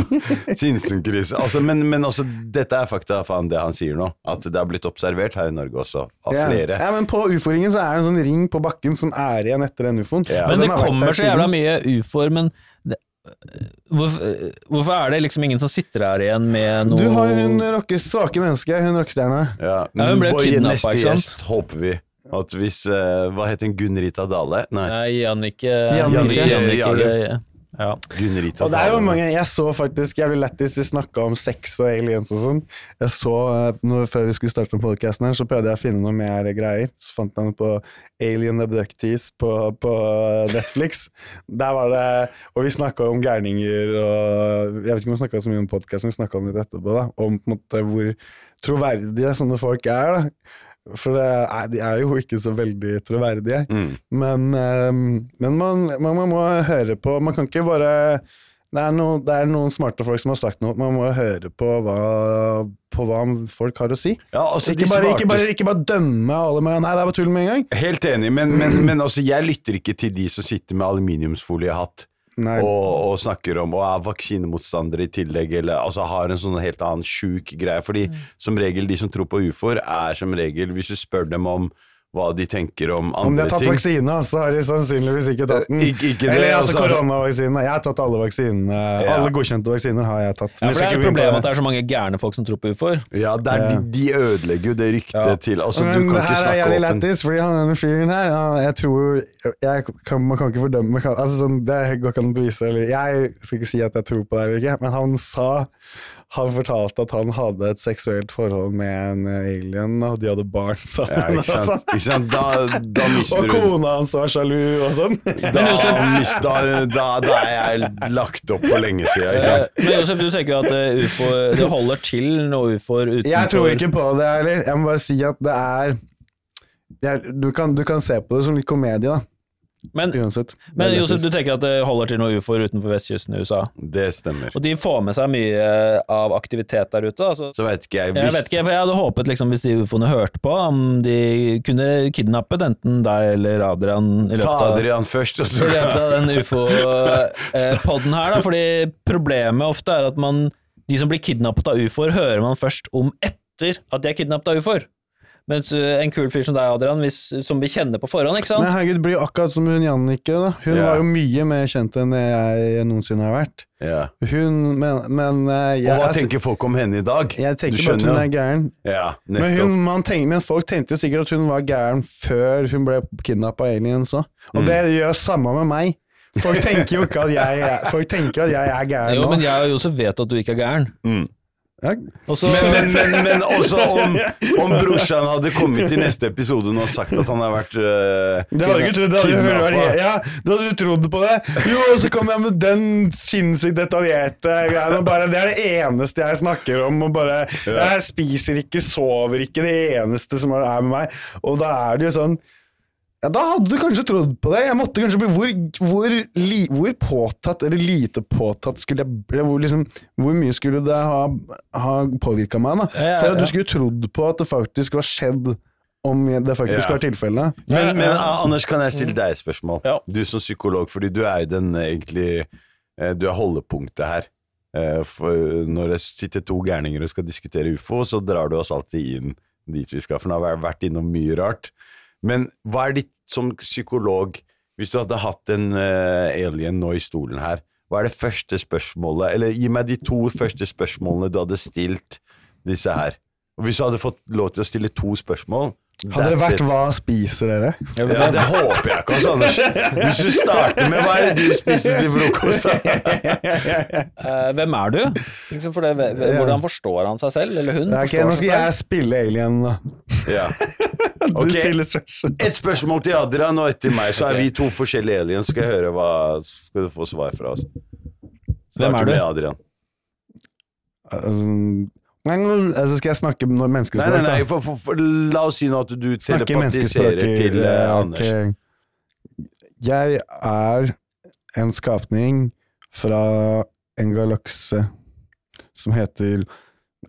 Sinsenkrysset. Altså, men, men også, dette er fakta faen det han sier nå. At det har blitt observert her i Norge også, av ja. flere. Ja, men på ufo-ringen så er det en sånn ring på bakken som er igjen etter den ufoen. Ja. Men det kommer så jævla mye ufoer, men det, hvorfor, hvorfor er det liksom ingen som sitter her igjen med noe Du har hun rocke, svake menneske, hun rockestjerna. Ja, Ja, hun ble kidnappa, neste ikke sant? gjest håper vi at hvis uh, Hva heter hun? Gunn-Rita Dale? Nei, Jannicke Jannicke. Ja. Gunn-Rita Og det er jo mange, Jeg så faktisk jævlig lættis vi snakka om sex og aliens og sånn. Jeg så, eh, når, Før vi skulle starte podkasten her, så prøvde jeg å finne noe mer greier. Så fant jeg noe på Alien Abductees på, på Netflix. Der var det Og vi snakka om gærninger og Jeg vet ikke om vi snakka så mye om podkasten, vi snakka om litt etterpå, da. Om på en måte hvor troverdige sånne folk er. da For det er, de er jo ikke så veldig troverdige. Mm. Men, eh, men man, man, man må høre på Man kan ikke bare det er, noe, det er noen smarte folk som har sagt noe. Man må høre på hva, på hva folk har å si. Ja, altså, Ikke bare, ikke, bare, ikke bare dømme alle med Nei, det er bare tull med en gang. Helt enig, men, men, men altså, jeg lytter ikke til de som sitter med aluminiumsfoliehatt. Og, og snakker om og er vaksinemotstandere i tillegg, eller altså, har en sånn helt annen sjuk greie. Fordi som regel, de som tror på ufoer, er som regel, hvis du spør dem om hva de tenker om Om de har tatt ting vaksine, så har de sannsynligvis ikke tatt den. Eh, ikke- ikke det, Eller altså koronavaksinen. Jeg har tatt alle vaksinene. Ja. Alle godkjente vaksiner har jeg tatt. Ja, for det er et problem at det er så mange gærne folk som tror på ufoer. Ja, er, de, de ødelegger jo det ryktet Ja. til altså, Du kan ikke her er jeg litt åpent. lættis, fordi han denne fyren her Jeg tror jeg kan, Man kan ikke fordømme kan, altså sånn, Det går ikke an å bevise eller, Jeg skal ikke si at jeg tror på det eller ikke, men han sa Han fortalte at han hadde et seksuelt forhold med en alien, og de hadde barn Ja, sammen. ikke og, sant? sånn. Ikke sant? Da, da mister og kona hans var sjalu og sånn. da, mis- da, da, da er jeg lagt opp for lenge siden. Ikke sant? Men Josef, du tenker at eh, ufo det holder til noe ufoer utenfor Jeg tror ikke på det heller. Jeg må bare si at det er jeg, du, kan, du kan se på det som litt komedie, da. Men, Uansett. men Josef, du tenker at det holder til noe ufoer utenfor vestkysten i USA? Det stemmer. Og de får med seg mye eh, av aktivitet der ute? Altså. Så vet ikke jeg Jeg vet ikke, for jeg hadde håpet liksom, hvis de ufoene hørte på, om de kunne kidnappet enten deg eller Adrian i Ta løpet av, Adrian først, og i så løpet av den ufo-podden her. Da, fordi problemet ofte er at man, de som blir kidnappet av ufoer, hører man først om etter at de er kidnappet av ufoer. Mens uh, en kul fyr som deg, Adrian, hvis, som vi kjenner på forhånd, ikke sant? Men herregud, blir jo akkurat som hun Jannicke. da. Hun yeah. var jo mye mer kjent enn jeg noensinne har vært. ja. Hun, men, men eh, jeg, Og hva jeg- tenker folk om henne i dag? Jeg tenker bare at hun er gæren. Ja, Men, hun, man tenker, men folk tenkte jo sikkert at hun var gæren før hun ble kidnappa av aliens òg. Og Mm. det gjør samme med meg. Folk tenker jo ikke at jeg, folk tenker at jeg er gæren Jo, men jeg og Josef vet at du ikke er gæren. Mm. Ja, Og Men, men, men, men også om, om brorsan hadde kommet i neste episode og sagt at han har vært uh, Det hadde du ikke trodd. Det hadde, du ja, da hadde du trodd på det. Jo, og så kommer jeg med den sinnssykt detaljerte greia. Bare, det er det eneste jeg snakker om. Og bare, Jeg spiser ikke, sover ikke. Det eneste som er med meg. Og da er det jo sånn ja, Da hadde du kanskje trodd på det. Jeg måtte kanskje bli Hvor, hvor, li, hvor påtatt eller lite påtatt skulle jeg hvor, liksom, hvor mye skulle det ha, ha påvirka meg? da? Ja, ja, For ja. du skulle trodd på at det faktisk var skjedd, om det faktisk Ja. var tilfellet. Men, men ah, Anders, kan jeg stille deg et spørsmål? Ja. Du som psykolog, fordi du er jo den eh, egentlig eh, Du er holdepunktet her. Eh, For når det sitter to gærninger og skal diskutere ufo, så drar du oss alltid inn dit vi skal, for nå har vi vært innom mye rart. Men hva er ditt som psykolog, hvis du hadde hatt en uh, alien nå i stolen her, hva er det første spørsmålet, eller gi meg de to første spørsmålene du hadde stilt disse her. Hvis du hadde fått lov til å stille to spørsmål Hadde det vært it. 'hva spiser dere'? Ja, det, Ja, det håper jeg ikke, altså, Anders. Hvis du starter med hva er det du spiser til frokost? Eh, hvem er du? Liksom For det, hvordan forstår han seg selv, eller hun? Okay, nå skal jeg spille alien, da. Ja. Du Ok. stiller spørsmål. Et spørsmål til Adrian og et til meg, så er vi to forskjellige aliens. Skal jeg høre hva Skal du få svar fra oss? Hvem er du? med Adrian. Altså, altså skal jeg snakke når Nei, da? nei, nei, nei, for, for, for, la oss si nå at du telepatiserer menneskespråk til uh, Anders. ok. Jeg er en skapning fra en galakse som heter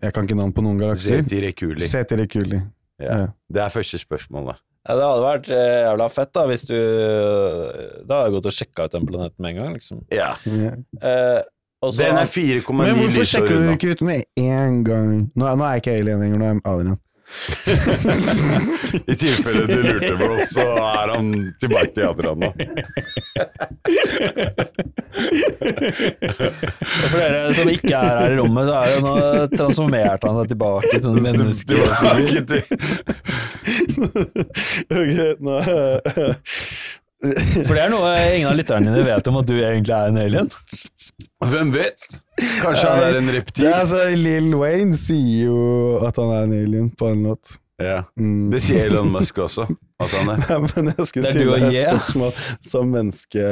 Jeg kan ikke navn på noen galakser. Zeti Rekuli. Ja. Ja. Det er første spørsmål, da. Ja, det hadde vært eh, jævla fett da hvis du Da hadde jeg gått og sjekka ut den planeten med en gang, liksom. Ja. Ja. Eh, og Den er 4,9 Men hvorfor sjekker du ikke ut med en gang? Nå, nå er jeg ikke alien lenger, nå er jeg Adrian. I tilfelle du lurte, bro, så er han tilbake til Adrian nå. For dere som ikke er her i rommet, så er det nå transformert han seg tilbake til sånn menneske. Tilbake til ok, nå For det er noe ingen av lytterne dine vet om at du egentlig er en alien. Hvem vet? Kanskje han er en reptil? Ja, altså, Lill Wayne sier jo at han er en alien på en låt. Ja. Mm. Det sier Elon Musk også, at han er. Nei, men jeg skulle stille deg et yeah. spørsmål som menneske.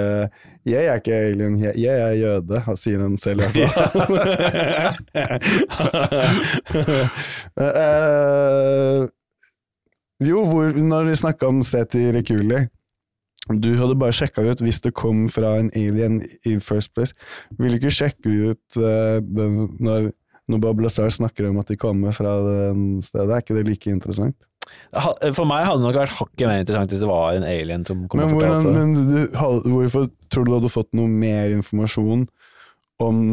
Jeg er ikke alien, jeg, jeg er jøde, sier han selv i hvert fall. Eh, jo, hvor, når vi snakka om Seti Rekuli, Du hadde bare sjekka ut hvis det kom fra en alien i first place. Vil du ikke sjekke ut uh, den, når, når Bob Lazar snakker om at de kommer fra det stedet? Er ikke det like interessant? For meg hadde det nok vært hakket mer interessant hvis det var en alien som kom Men, og fortalte det. men du, hvorfor tror du du hadde fått noe mer informasjon om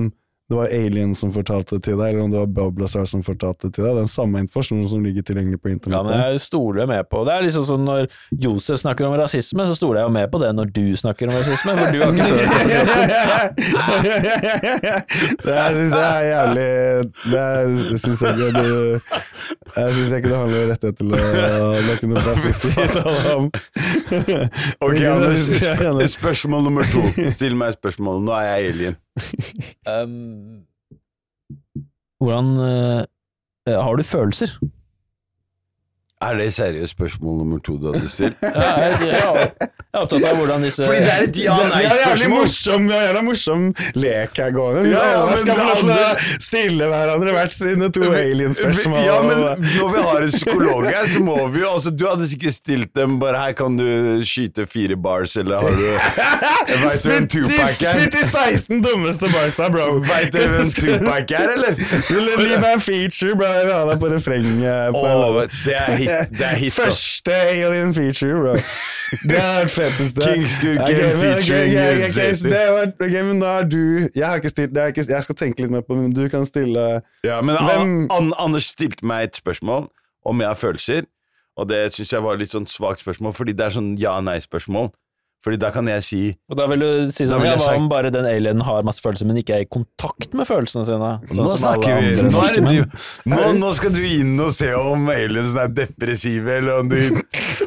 det var alien som fortalte det til deg, eller om det var Bob Lazar som fortalte det til deg? Den samme informasjonen som ligger tilgjengelig på Ja, men jeg stoler med på Det er liksom sånn når Josef snakker om rasisme, så stoler jeg jo med på det når du snakker om rasisme, for du har ikke følt det det syns jeg er jævlig Det syns jeg du Jeg syns ikke det handler noen rettighet til å Det er noe tale om. Ok, Anders, jeg er sp spørsmål nummer to. Still meg spørsmål. Nå er jeg alien. Um, hvordan uh, Har du følelser? Er det seriøst spørsmål nummer to du hadde stilt? Ja, jeg, jeg, jeg er opptatt av hvordan disse Fordi det er et ja-nei-spørsmål. morsom, det er jævla morsom lek her gående. Ja, ja, alle men skal få det å stille hverandre hvert sine to alien-spørsmål. Ja, men når vi har en psykolog her, så må vi jo altså, Du hadde ikke stilt dem bare 'her kan du skyte fire bars', eller har du Spytt i- er? I 16 dummeste barsa, bro. Veit du en two-pack er, eller? Gi meg en feature, bro? Jeg vil ha deg på refrenget. Åh, det er hit. Det er hit, da. Første alien feature, bro. Det er det feteste. Kingsgood game men- ok, featuring ok, okay, okay, Zeti. så det var- Ok, men da er du Jeg har ikke stilt det ikke, Jeg skal tenke litt mer på det, men du kan stille Ja, men Hvem- An Anders stilte meg et spørsmål om jeg har følelser, og det syns jeg var litt sånn svakt spørsmål, fordi det er sånn ja-nei-spørsmål. Fordi da kan jeg si Og da vil du si sånn Ja, hva om bare den alienen har masse følelser, men ikke er i kontakt med følelsene sine? Sånn Nå snakker vi nå, er du, nå, nå skal du inn og se om aliens er depressive, eller om du,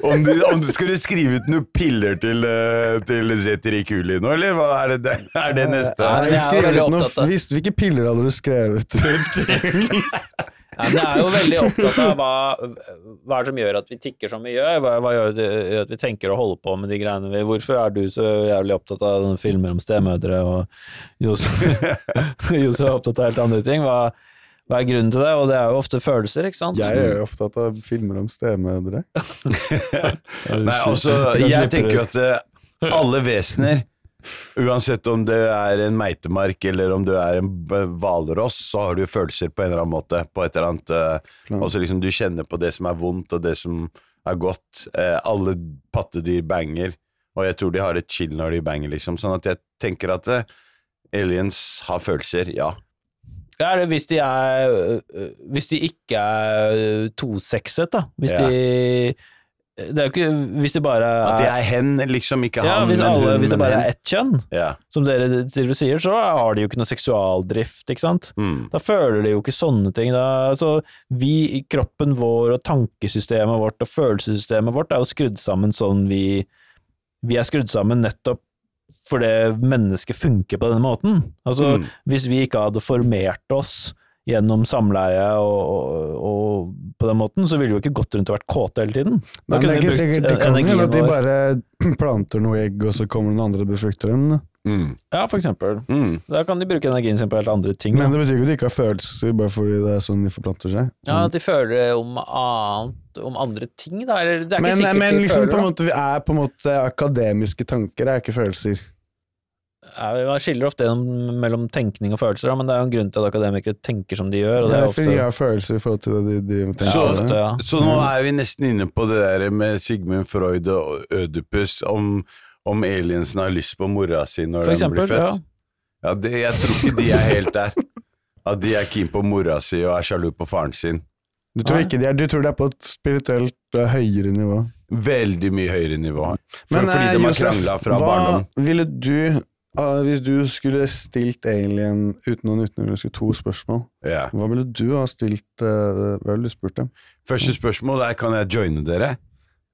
om du, om du Skal du skrive ut noen piller til, uh, til Zetri Kuli nå, eller hva er det, er det neste? Nei, Nei, jeg er ut noe- opptatt av- Hvilke piller hadde du skrevet ut? Ja, men jeg er jo veldig opptatt av hva, hva er det som gjør at vi tikker som vi gjør. Hva, hva gjør det at vi tenker og holder på med de greiene vi Hvorfor er du så jævlig opptatt av filmer om stemødre, og Josef er opptatt av helt andre ting? Hva, hva er grunnen til det? Og det er jo ofte følelser, ikke sant? Jeg er jo opptatt av filmer om stemødre. Nei, altså, jeg tenker jo at eh, alle vesener Uansett om det er en meitemark eller om du er en hvalross, så har du følelser på en eller annen måte. På et eller annet uh, liksom Du kjenner på det som er vondt, og det som er godt. Uh, alle pattedyr banger, og jeg tror de har det chill når de banger, liksom. Sånn at jeg tenker at uh, aliens har følelser, ja. Ja, det hvis de er Hvis de ikke er tosexet, da. Hvis Ja. de Det er jo ikke Hvis det bare er At det er hen, liksom. Ikke ja, han, hvis, men alle, hun, hvis det bare er ett kjønn, Ja. som dere sier, så har de jo ikke noe seksualdrift, ikke sant? Mm. Da føler de jo ikke sånne ting. Da, altså, vi i kroppen vår og tankesystemet vårt og følelsessystemet vårt er jo skrudd sammen sånn vi Vi er skrudd sammen nettopp fordi mennesket funker på denne måten. Altså, Mm. hvis vi ikke hadde formert oss gjennom samleie og, og, og på den måten, så ville vi jo ikke gått rundt og vært kåte hele tiden. Da Nei, men det er ikke sikkert det kan hende at de bare planter noe egg, og så kommer noen andre og befrukter dem. Mm. Ja, for eksempel. Mm. Da kan de bruke energien sin på helt andre ting. Men det betyr ikke at de ikke har følelser, bare fordi det er sånn de forplanter seg. Ja, at de føler om annet, om andre ting, da. Eller det er ikke Men, sikkert men de liksom føler det. måte, vi er på en måte akademiske tanker, det er ikke følelser. Ja, Man skiller ofte mellom tenkning og følelser, men det er jo en grunn til at akademikere tenker som de gjør. Og det er ofte... fordi ofte, de har følelser i forhold til det de driver med. Så- ofte, ja. Så nå er vi nesten inne på det der med Sigmund Freud og Ødipus, om, om aliensen har lyst på mora si når For den eksempel, blir ja. født. Ja, det, jeg tror ikke de er helt der. At de er keen på mora si og er sjalu på faren sin. Du tror ikke de er, du tror det er på et spirituelt eh, høyere nivå. Veldig mye høyere nivå. For, Men, fordi eh, de har krangla fra hva barndom. ville du eh, Hvis du skulle stilt alien uten noen utenriksske to spørsmål, yeah. hva ville du ha stilt uh, Hva ville du spurt dem? Første spørsmål er kan jeg joine dere.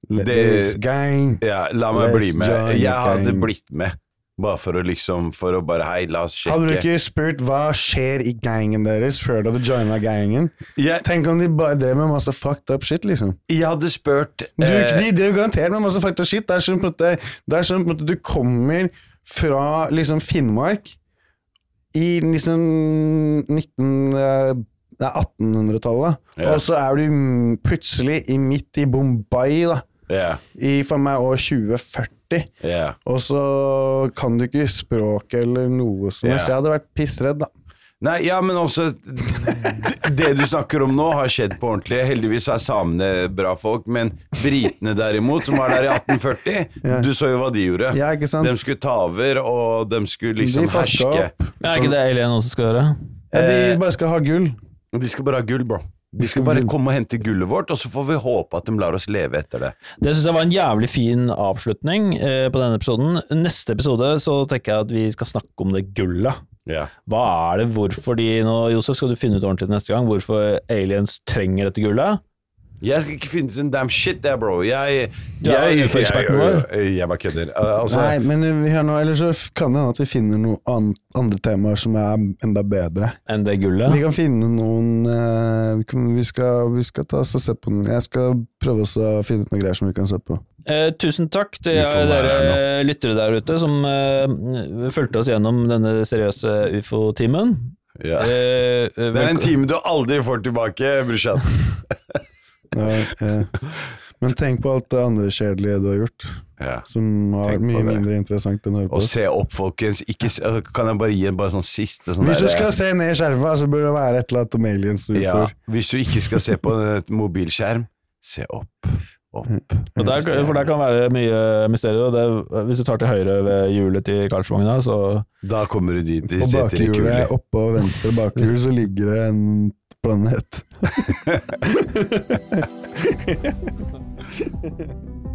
Det- this gang Ja, la meg Let's bli med. Jeg hadde blitt med. Bare for å liksom For å bare Hei, la oss sjekke. Hadde du ikke spurt hva skjer i gangen deres før du hadde joina gangen? Yeah. Tenk om de bare drev med masse fucked up shit, liksom. jeg hadde spurt Du, eh, de drev garantert med masse fucked up shit. Det er på en måte du kommer fra liksom Finnmark i liksom 19... eh, 1800-tallet, yeah. og så er du plutselig i midt i Bombay, da. Yeah. I for meg år 2040 Yeah. Og så kan du ikke språket eller noe som helst. Jeg hadde vært pissredd, da. Nei, ja, men også Det du snakker om nå, har skjedd på ordentlig. Heldigvis er samene bra folk, men britene derimot, som var der i 1840, Ja. du så jo hva de gjorde. Ja, ikke sant? De skulle ta over, og de skulle liksom De herske. opp. Men er ikke det Alien også skal gjøre? Ja, de Eh, bare skal ha gull. De skal bare ha gull, bro. De skal bare komme og hente gullet vårt, og så får vi håpe at de lar oss leve etter det. Det syns jeg var en jævlig fin avslutning eh, på denne episoden. Neste episode så tenker jeg at vi skal snakke om det gullet. Ja. Hva er det, hvorfor de nå, Josef, skal du finne ut ordentlig neste gang hvorfor aliens trenger dette gullet? Jeg skal ikke finne ut en damn shit der, bro. Jeg Du er jo jeg- UFO-eksperten jeg- Jeg, jeg bare kødder. Altså, Nei, men hør nå, ellers så kan det hende at vi finner noen an andre temaer som er enda bedre. Enn det gullet? Vi kan finne noen uh, vi, kan, vi, skal, vi skal ta oss og se på den. Jeg skal prøve å finne ut noen greier som vi kan se på. Eh, tusen takk til dere lyttere der ute som eh, fulgte oss gjennom denne seriøse ufo-timen. ja. Eh, eh, Det er en time du aldri får tilbake, brorsan. Ja, eh, men tenk på alt det andre kjedelige du har gjort, Ja. som har Tenk vært mye mindre interessant enn å høre på. Og se opp, folkens. Ikke, øh, kan jeg bare gi en bare sånn siste sånn Hvis du der- skal se ned i skjerfa, så bør det være et eller annet om aliens du ja, får. Hvis du ikke skal se på et mobilskjerm, se opp. Opp. og der, for der kan være mye mysterier. Og det, hvis du tar til høyre ved hjulet til Karlsvogna, så Da kommer du dit de På bakhjulet, oppå venstre bakhjul, så ligger det en planet.